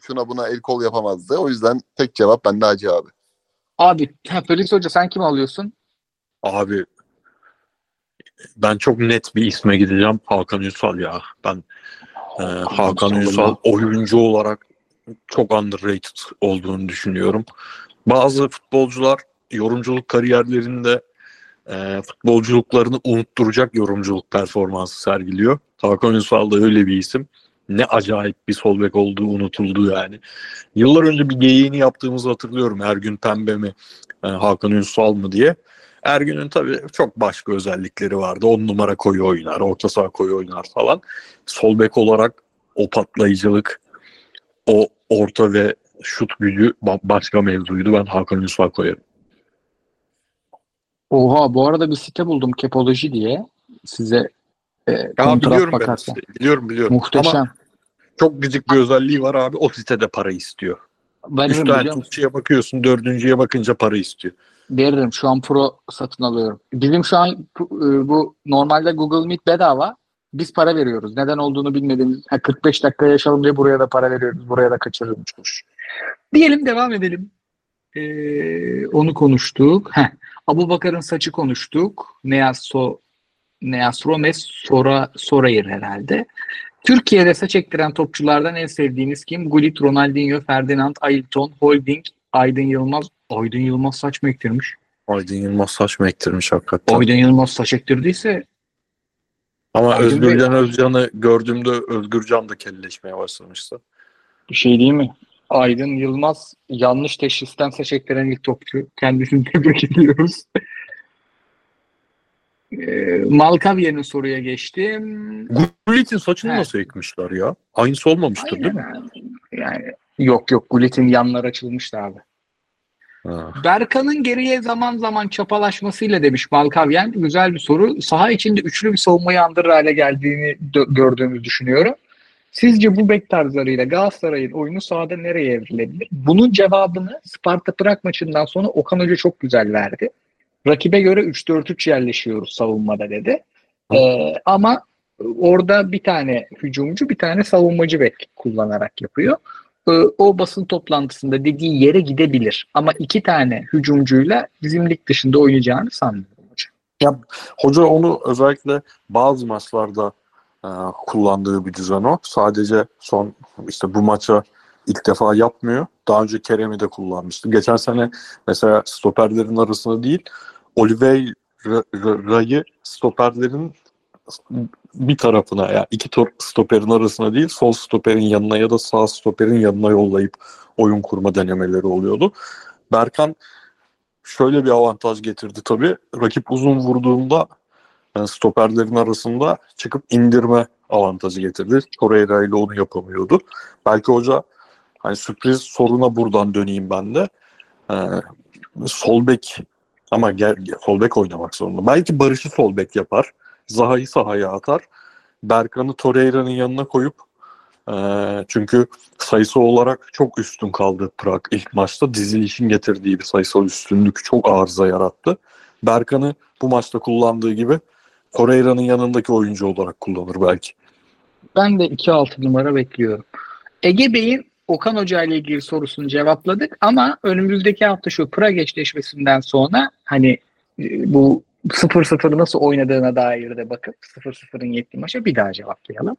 şuna buna el kol yapamazdı. O yüzden tek cevap bende Hacı abi. Abi ha, Felix Hoca sen kim alıyorsun? Abi ben çok net bir isme gideceğim. Hakan Ünsal ya. Ben e, Hakan Ünsal oyuncu olarak çok underrated olduğunu düşünüyorum. Bazı futbolcular yorumculuk kariyerlerinde e, futbolculuklarını unutturacak yorumculuk performansı sergiliyor. Hakan Ünsal da öyle bir isim. Ne acayip bir sol bek olduğu unutuldu yani. Yıllar önce bir geyiğini yaptığımızı hatırlıyorum. Ergün Pembe mi, e, Hakan Ünsal mı diye. Ergün'ün tabii çok başka özellikleri vardı. On numara koyu oynar, orta saha koyu oynar falan. Sol bek olarak o patlayıcılık, o orta ve şut gücü ba- başka mevzuydu. Ben Hakan Ünsal koyarım. Oha bu arada bir site buldum Kepoloji diye. Size e, Ya biliyorum ben bakarsan. işte, biliyorum biliyorum. Muhteşem. Ama çok gıcık bir özelliği var abi. O sitede para istiyor. Üç tane musun? topçuya bakıyorsun, dördüncüye bakınca para istiyor. Veririm. Şu an pro satın alıyorum. Bizim şu an e, bu normalde Google Meet bedava. Biz para veriyoruz. Neden olduğunu bilmediğimiz. Ha, 45 dakika yaşalım diye buraya da para veriyoruz. Buraya da kaçırılmış. Diyelim devam edelim. Ee, onu konuştuk. Heh. Abu Bakar'ın saçı konuştuk. Neaso Neas Romes Sora Sorayır herhalde. Türkiye'de saç ektiren topçulardan en sevdiğiniz kim? Gullit, Ronaldinho, Ferdinand, Ailton, Holding, Aydın Yılmaz. Aydın Yılmaz saç mı ektirmiş? Aydın Yılmaz saç mı ektirmiş hakikaten. Aydın Yılmaz saç ektirdiyse Ama Aydın Özgürcan Özcan'ı gördüğümde Özgürcan da kelleşmeye başlamıştı. bir şey değil mi? Aydın Yılmaz yanlış teşhisten saç ektiren ilk topçu. Kendisini tebrik ediyoruz. Ee, Malkavye'nin soruya geçtim. Gullit'in saçını He. nasıl ekmişler ya? Aynısı olmamıştır değil mi? Aynen. Yani yok yok Gullit'in yanları açılmıştı abi. Ha. Berkan'ın geriye zaman zaman çapalaşmasıyla demiş Malkavyen. Güzel bir soru. Saha içinde üçlü bir savunmayı andırır hale geldiğini gördüğümüzü düşünüyorum. Sizce bu bek tarzlarıyla Galatasaray'ın oyunu sahada nereye evrilebilir? Bunun cevabını Sparta Prag maçından sonra Okan Hoca çok güzel verdi. Rakibe göre 3-4-3 yerleşiyoruz savunmada dedi. Ee, ama orada bir tane hücumcu bir tane savunmacı bek kullanarak yapıyor. Ee, o basın toplantısında dediği yere gidebilir. Ama iki tane hücumcuyla bizim lig dışında oynayacağını sanmıyorum hocam. Hoca onu özellikle bazı maçlarda e, kullandığı bir düzen o. Sadece son işte bu maça ilk defa yapmıyor. Daha önce Kerem'i de kullanmıştı. Geçen sene mesela stoperlerin arasında değil Oliveira'yı stoperlerin bir tarafına ya yani iki stoperin arasına değil sol stoperin yanına ya da sağ stoperin yanına yollayıp oyun kurma denemeleri oluyordu. Berkan şöyle bir avantaj getirdi tabii. Rakip uzun vurduğunda yani stoperlerin arasında çıkıp indirme avantajı getirdi. Torreira ile onu yapamıyordu. Belki hoca hani sürpriz soruna buradan döneyim ben de. Ee, sol bek ama gel, sol bek oynamak zorunda. Belki Barış'ı sol bek yapar. Zaha'yı sahaya atar. Berkan'ı Torreira'nın yanına koyup e, çünkü sayısı olarak çok üstün kaldı Prag ilk maçta. Dizilişin getirdiği bir sayısal üstünlük çok arıza yarattı. Berkan'ı bu maçta kullandığı gibi Torreira'nın yanındaki oyuncu olarak kullanır belki. Ben de 2-6 numara bekliyorum. Ege Bey'in Okan Hoca ile ilgili sorusunu cevapladık ama önümüzdeki hafta şu Prag eşleşmesinden sonra hani e, bu 0-0 nasıl oynadığına dair de bakıp 0-0'ın yettiği maça bir daha cevaplayalım.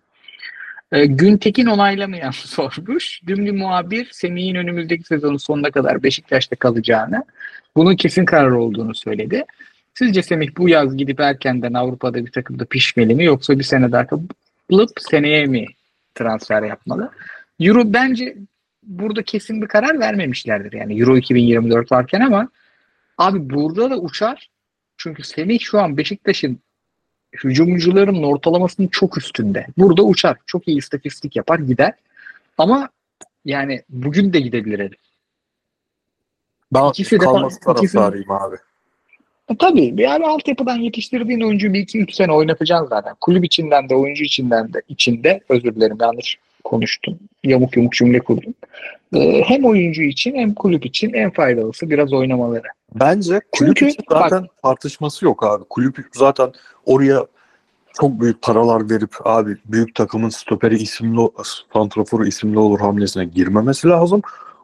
E, Güntekin onaylamayan sormuş. Bir muhabir Semih'in önümüzdeki sezonun sonuna kadar Beşiktaş'ta kalacağını, bunun kesin karar olduğunu söyledi. Sizce Semih bu yaz gidip erkenden Avrupa'da bir takımda pişmeli mi yoksa bir sene daha kalıp seneye mi transfer yapmalı? Euro bence burada kesin bir karar vermemişlerdir. Yani Euro 2024 varken ama abi burada da uçar. Çünkü Semih şu an Beşiktaş'ın hücumcuların ortalamasının çok üstünde. Burada uçar. Çok iyi istatistik yapar gider. Ama yani bugün de gidebilir herif. Ben İkisi de- kalması ikisi- taraftarıyım abi. E, tabii yani altyapıdan yetiştirdiğin oyuncu bir iki üç sene oynatacaksın zaten. Kulüp içinden de oyuncu içinden de içinde özür dilerim yanlış konuştum. Yamuk yumuk cümle kurdum. Ee, hem oyuncu için hem kulüp için en faydalısı biraz oynamaları. Bence kulüp Çünkü için zaten tartışması yok abi. Kulüp zaten oraya çok büyük paralar verip abi büyük takımın stoperi isimli santraforu isimli olur hamlesine girmemesi lazım.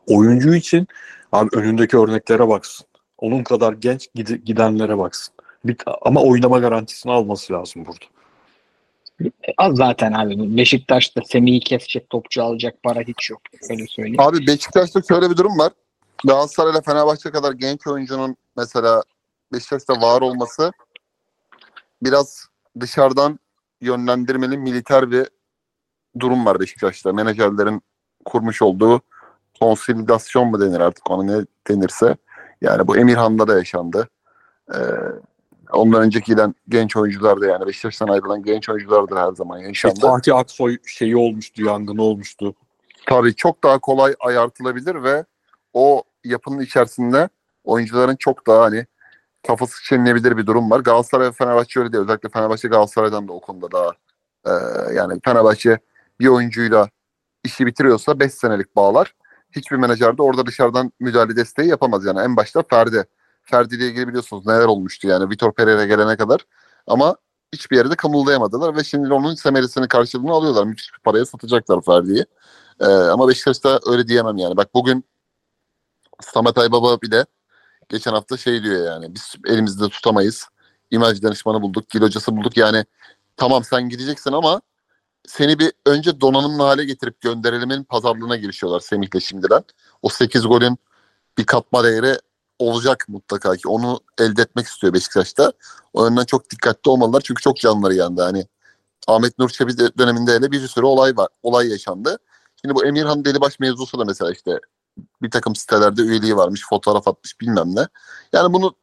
Oyuncu için abi önündeki örneklere baksın. Onun kadar genç gide- gidenlere baksın. Bir, ama oynama garantisini alması lazım burada. Az zaten abi Beşiktaş'ta Semih'i kesecek topçu alacak para hiç yok. Öyle söyleyeyim. Abi Beşiktaş'ta şöyle bir durum var. Galatasaray ile Fenerbahçe kadar genç oyuncunun mesela Beşiktaş'ta var olması biraz dışarıdan yönlendirmeli militer bir durum var Beşiktaş'ta. Menajerlerin kurmuş olduğu konsolidasyon mu denir artık ona ne denirse. Yani bu Emirhan'da da yaşandı. Ee, ondan önceki giden genç oyuncular da yani Beşiktaş'tan ayrılan genç oyuncular da her zaman yaşandı. Fatih Aksoy şeyi olmuştu, yangını olmuştu. tabii çok daha kolay ayartılabilir ve o yapının içerisinde oyuncuların çok daha hani kafası çenilebilir bir durum var. Galatasaray ve Fenerbahçe öyle değil. Özellikle Fenerbahçe Galatasaray'dan da o konuda daha e, yani Fenerbahçe bir oyuncuyla işi bitiriyorsa 5 senelik bağlar. Hiçbir menajer de orada dışarıdan müdahale desteği yapamaz. Yani en başta Ferdi. Ferdi ile ilgili biliyorsunuz neler olmuştu yani Vitor Pereira gelene kadar. Ama hiçbir yerde kamulayamadılar ve şimdi onun semeresini karşılığını alıyorlar. Müthiş bir paraya satacaklar Ferdi'yi. Ee, ama Beşiktaş'ta öyle diyemem yani. Bak bugün Samet Aybaba bile geçen hafta şey diyor yani biz elimizde tutamayız. İmaj danışmanı bulduk, dil hocası bulduk. Yani tamam sen gideceksin ama seni bir önce donanımlı hale getirip gönderelimin pazarlığına girişiyorlar Semih'le şimdiden. O 8 golün bir katma değeri olacak mutlaka ki. Onu elde etmek istiyor Beşiktaş'ta. O yönden çok dikkatli olmalılar çünkü çok canları yandı. Hani Ahmet Nur Çebi de- döneminde hele bir sürü olay var. Olay yaşandı. Şimdi bu Emirhan Delibaş mevzusu da mesela işte bir takım sitelerde üyeliği varmış, fotoğraf atmış bilmem ne. Yani bunu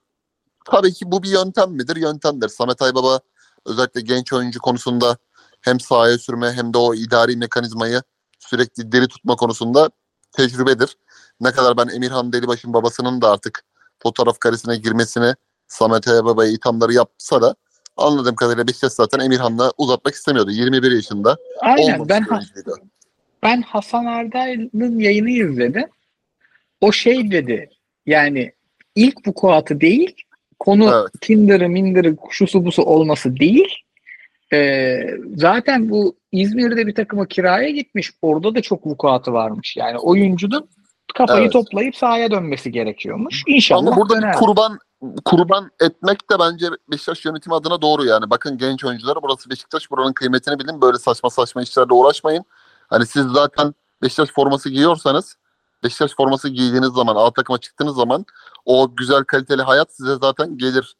tabii ki bu bir yöntem midir? Yöntemdir. Samet Aybaba özellikle genç oyuncu konusunda hem sahaya sürme hem de o idari mekanizmayı sürekli diri tutma konusunda tecrübedir. Ne kadar ben Emirhan Delibaş'ın babasının da artık fotoğraf karesine girmesini Samet Aybaba'ya ithamları yapsa da anladığım kadarıyla Beşiktaş zaten Emirhan'la uzatmak istemiyordu. 21 yaşında. Aynen ben oyuncuydu. ben Hasan Arda'nın yayını izledim. O şey dedi. Yani ilk vukuatı değil, konu Evet. Tinder'ı, Minder'ı, şusu busu olması değil. Ee, zaten bu İzmir'de bir takıma kiraya gitmiş. Orada da çok vukuatı varmış. Yani oyuncunun kafayı Evet. toplayıp sahaya dönmesi gerekiyormuş. İnşallah Ama burada döner. kurban kurban etmek de bence Beşiktaş yönetimi adına doğru yani. Bakın genç oyunculara burası Beşiktaş buranın kıymetini bilin. Böyle saçma saçma işlerle uğraşmayın. Hani siz zaten Beşiktaş forması giyiyorsanız Beşiktaş forması giydiğiniz zaman A takıma çıktığınız zaman o güzel kaliteli hayat size zaten gelir.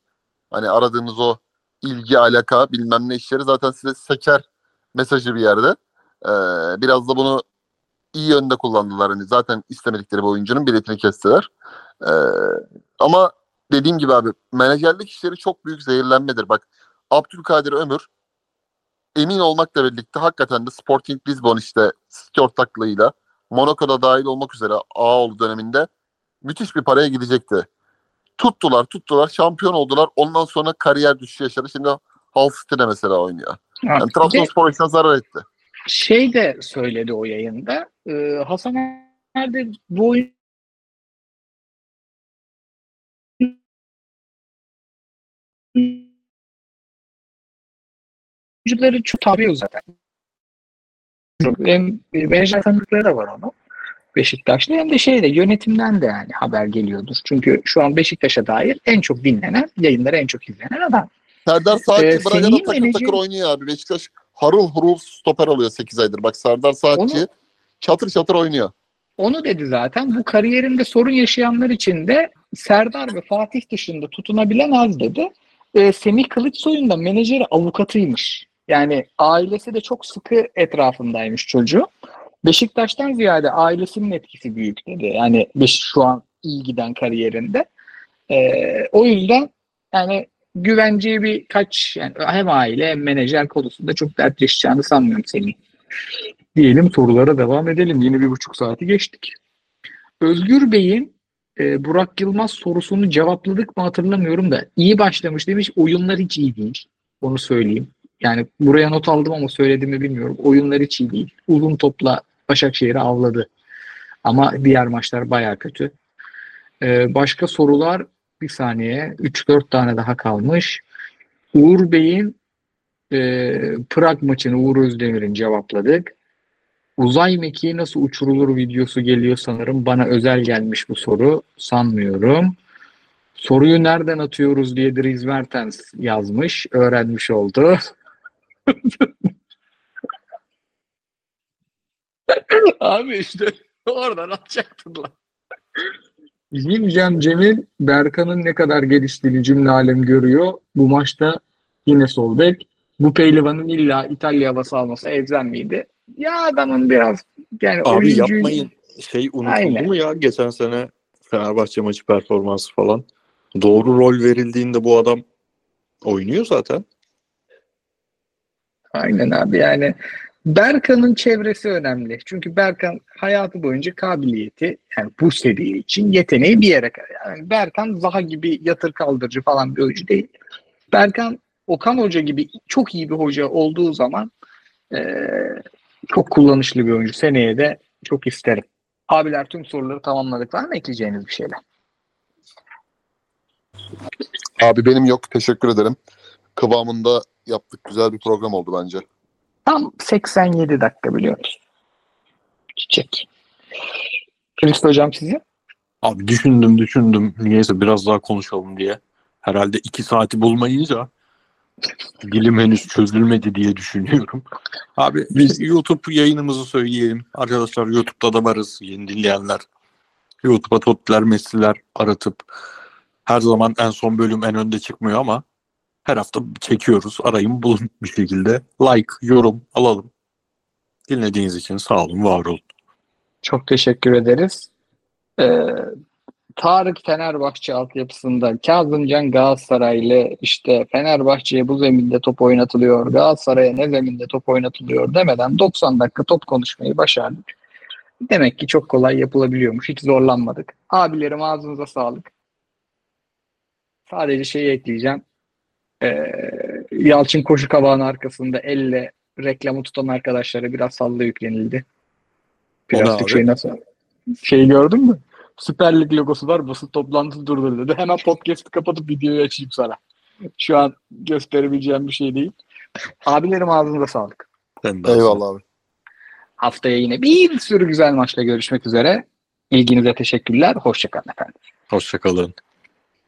Hani aradığınız o ilgi, alaka bilmem ne işleri zaten size seker mesajı bir yerde. Ee, biraz da bunu iyi yönde kullandılar. Hani zaten istemedikleri bir oyuncunun biletini kestiler. Ee, ama dediğim gibi abi menajerlik işleri çok büyük zehirlenmedir. Bak Abdülkadir Ömür emin olmakla birlikte hakikaten de Sporting Lisbon işte City ortaklığıyla Monaco'da dahil olmak üzere Ağoğlu döneminde müthiş bir paraya gidecekti. Tuttular tuttular şampiyon oldular. Ondan sonra kariyer düşüşü yaşadı. Şimdi Hull City'de mesela oynuyor. Yani Trabzonspor işine zarar etti. Şey de söyledi o yayında. Ee, Hasan nerede bu oyun oyuncuları çok tabi zaten. Hem menajer tanıdıkları da var onun. Beşiktaş'ta hem de şeyde yönetimden de yani haber geliyordur. Çünkü şu an Beşiktaş'a dair en çok dinlenen, yayınları en çok izlenen adam. Serdar Saatçi Ee, Braga'da takır menajer- takır oynuyor abi. Beşiktaş harıl hurul stoper alıyor 8 aydır. Bak Serdar Saatçi Onu- çatır çatır oynuyor. Onu dedi zaten. Bu kariyerinde sorun yaşayanlar için de Serdar ve Fatih dışında tutunabilen az dedi. Ee, Semih Kılıçsoy'un da menajeri avukatıymış. Yani ailesi de çok sıkı etrafındaymış çocuğu. Beşiktaş'tan ziyade ailesinin etkisi büyük dedi. Yani şu an iyi giden kariyerinde. Ee, o yüzden yani güvenceye birkaç yani hem aile hem menajer konusunda çok dertleşeceğini sanmıyorum Semih. Diyelim sorulara devam edelim. Yine bir buçuk saati geçtik. Özgür Bey'in e, Burak Yılmaz sorusunu cevapladık mı hatırlamıyorum da iyi başlamış demiş. Oyunlar hiç iyi değil. Onu söyleyeyim. Yani buraya not aldım ama söylediğimi bilmiyorum. Oyunlar hiç iyi değil. Uzun topla Başakşehir'i avladı. Ama diğer maçlar baya kötü. E, başka sorular bir saniye. 3-4 tane daha kalmış. Uğur Bey'in e, Prag maçını Uğur Özdemir'in cevapladık. Uzay mekiği nasıl uçurulur videosu geliyor sanırım. Bana özel gelmiş bu soru. Sanmıyorum. Soruyu nereden atıyoruz diye Dries Mertens yazmış. Öğrenmiş oldu. Abi işte oradan atacaktın lan. Yilcem Cemil Berkan'ın ne kadar geliştiğini cümle alem görüyor. Bu maçta yine sol bek. Bu pehlivanın illa İtalya havası alması elzem miydi? Ya adamın biraz yani Abi oyuncu- yapmayın. Şey unutuldu Aynen. mu ya geçen sene Fenerbahçe maçı performansı falan. Doğru rol verildiğinde bu adam oynuyor zaten. Aynen abi yani Berkan'ın çevresi önemli. Çünkü Berkan hayatı boyunca kabiliyeti yani bu seviye için yeteneği bir yere kadar. Yani Berkan Zaha gibi yatır kaldırıcı falan bir oyuncu değil. Berkan Okan Hoca gibi çok iyi bir hoca olduğu zaman eee, çok kullanışlı bir oyuncu. Seneye de çok isterim. Abiler tüm soruları tamamladık. Var mı ekleyeceğiniz bir şeyler? Abi benim yok. Teşekkür ederim. Kıvamında yaptık. Güzel bir program oldu bence. Tam 87 dakika biliyoruz. Çiçek. Hristo hocam sizi? Abi düşündüm düşündüm. Niyeyse biraz daha konuşalım diye. Herhalde iki saati bulmayınca dilim henüz çözülmedi diye düşünüyorum. Abi biz YouTube yayınımızı söyleyelim. Arkadaşlar YouTube'da da varız yeni dinleyenler. YouTube'a Tottiler, Messi'ler aratıp her zaman en son bölüm en önde çıkmıyor ama her hafta çekiyoruz. Arayın bulun bir şekilde. Like, yorum alalım. Dinlediğiniz için sağ olun, var olun. Çok teşekkür ederiz. Ee, Tarık Fenerbahçe altyapısında Kazımcan Galatasaraylı işte Fenerbahçe'ye bu zeminde top oynatılıyor, Galatasaray'a ne zeminde top oynatılıyor demeden 90 dakika top konuşmayı başardık. Demek ki çok kolay yapılabiliyormuş. Hiç zorlanmadık. Abilerim ağzınıza sağlık. Sadece şeyi ekleyeceğim. Ee, Yalçın koşu kabağının arkasında elle reklamı tutan arkadaşlara biraz salla yüklenildi. Plastik şey nasıl? Şeyi gördün mü? Süper Lig logosu var. Basın toplantısı durdur dedi. Hemen podcast'ı kapatıp videoyu açayım sana. Şu an gösterebileceğim bir şey değil. Abilerim ağzınıza sağlık. Sen de Eyvallah abi. Haftaya yine bir sürü güzel maçla görüşmek üzere. İlginize teşekkürler. Hoşçakalın efendim. Hoşçakalın.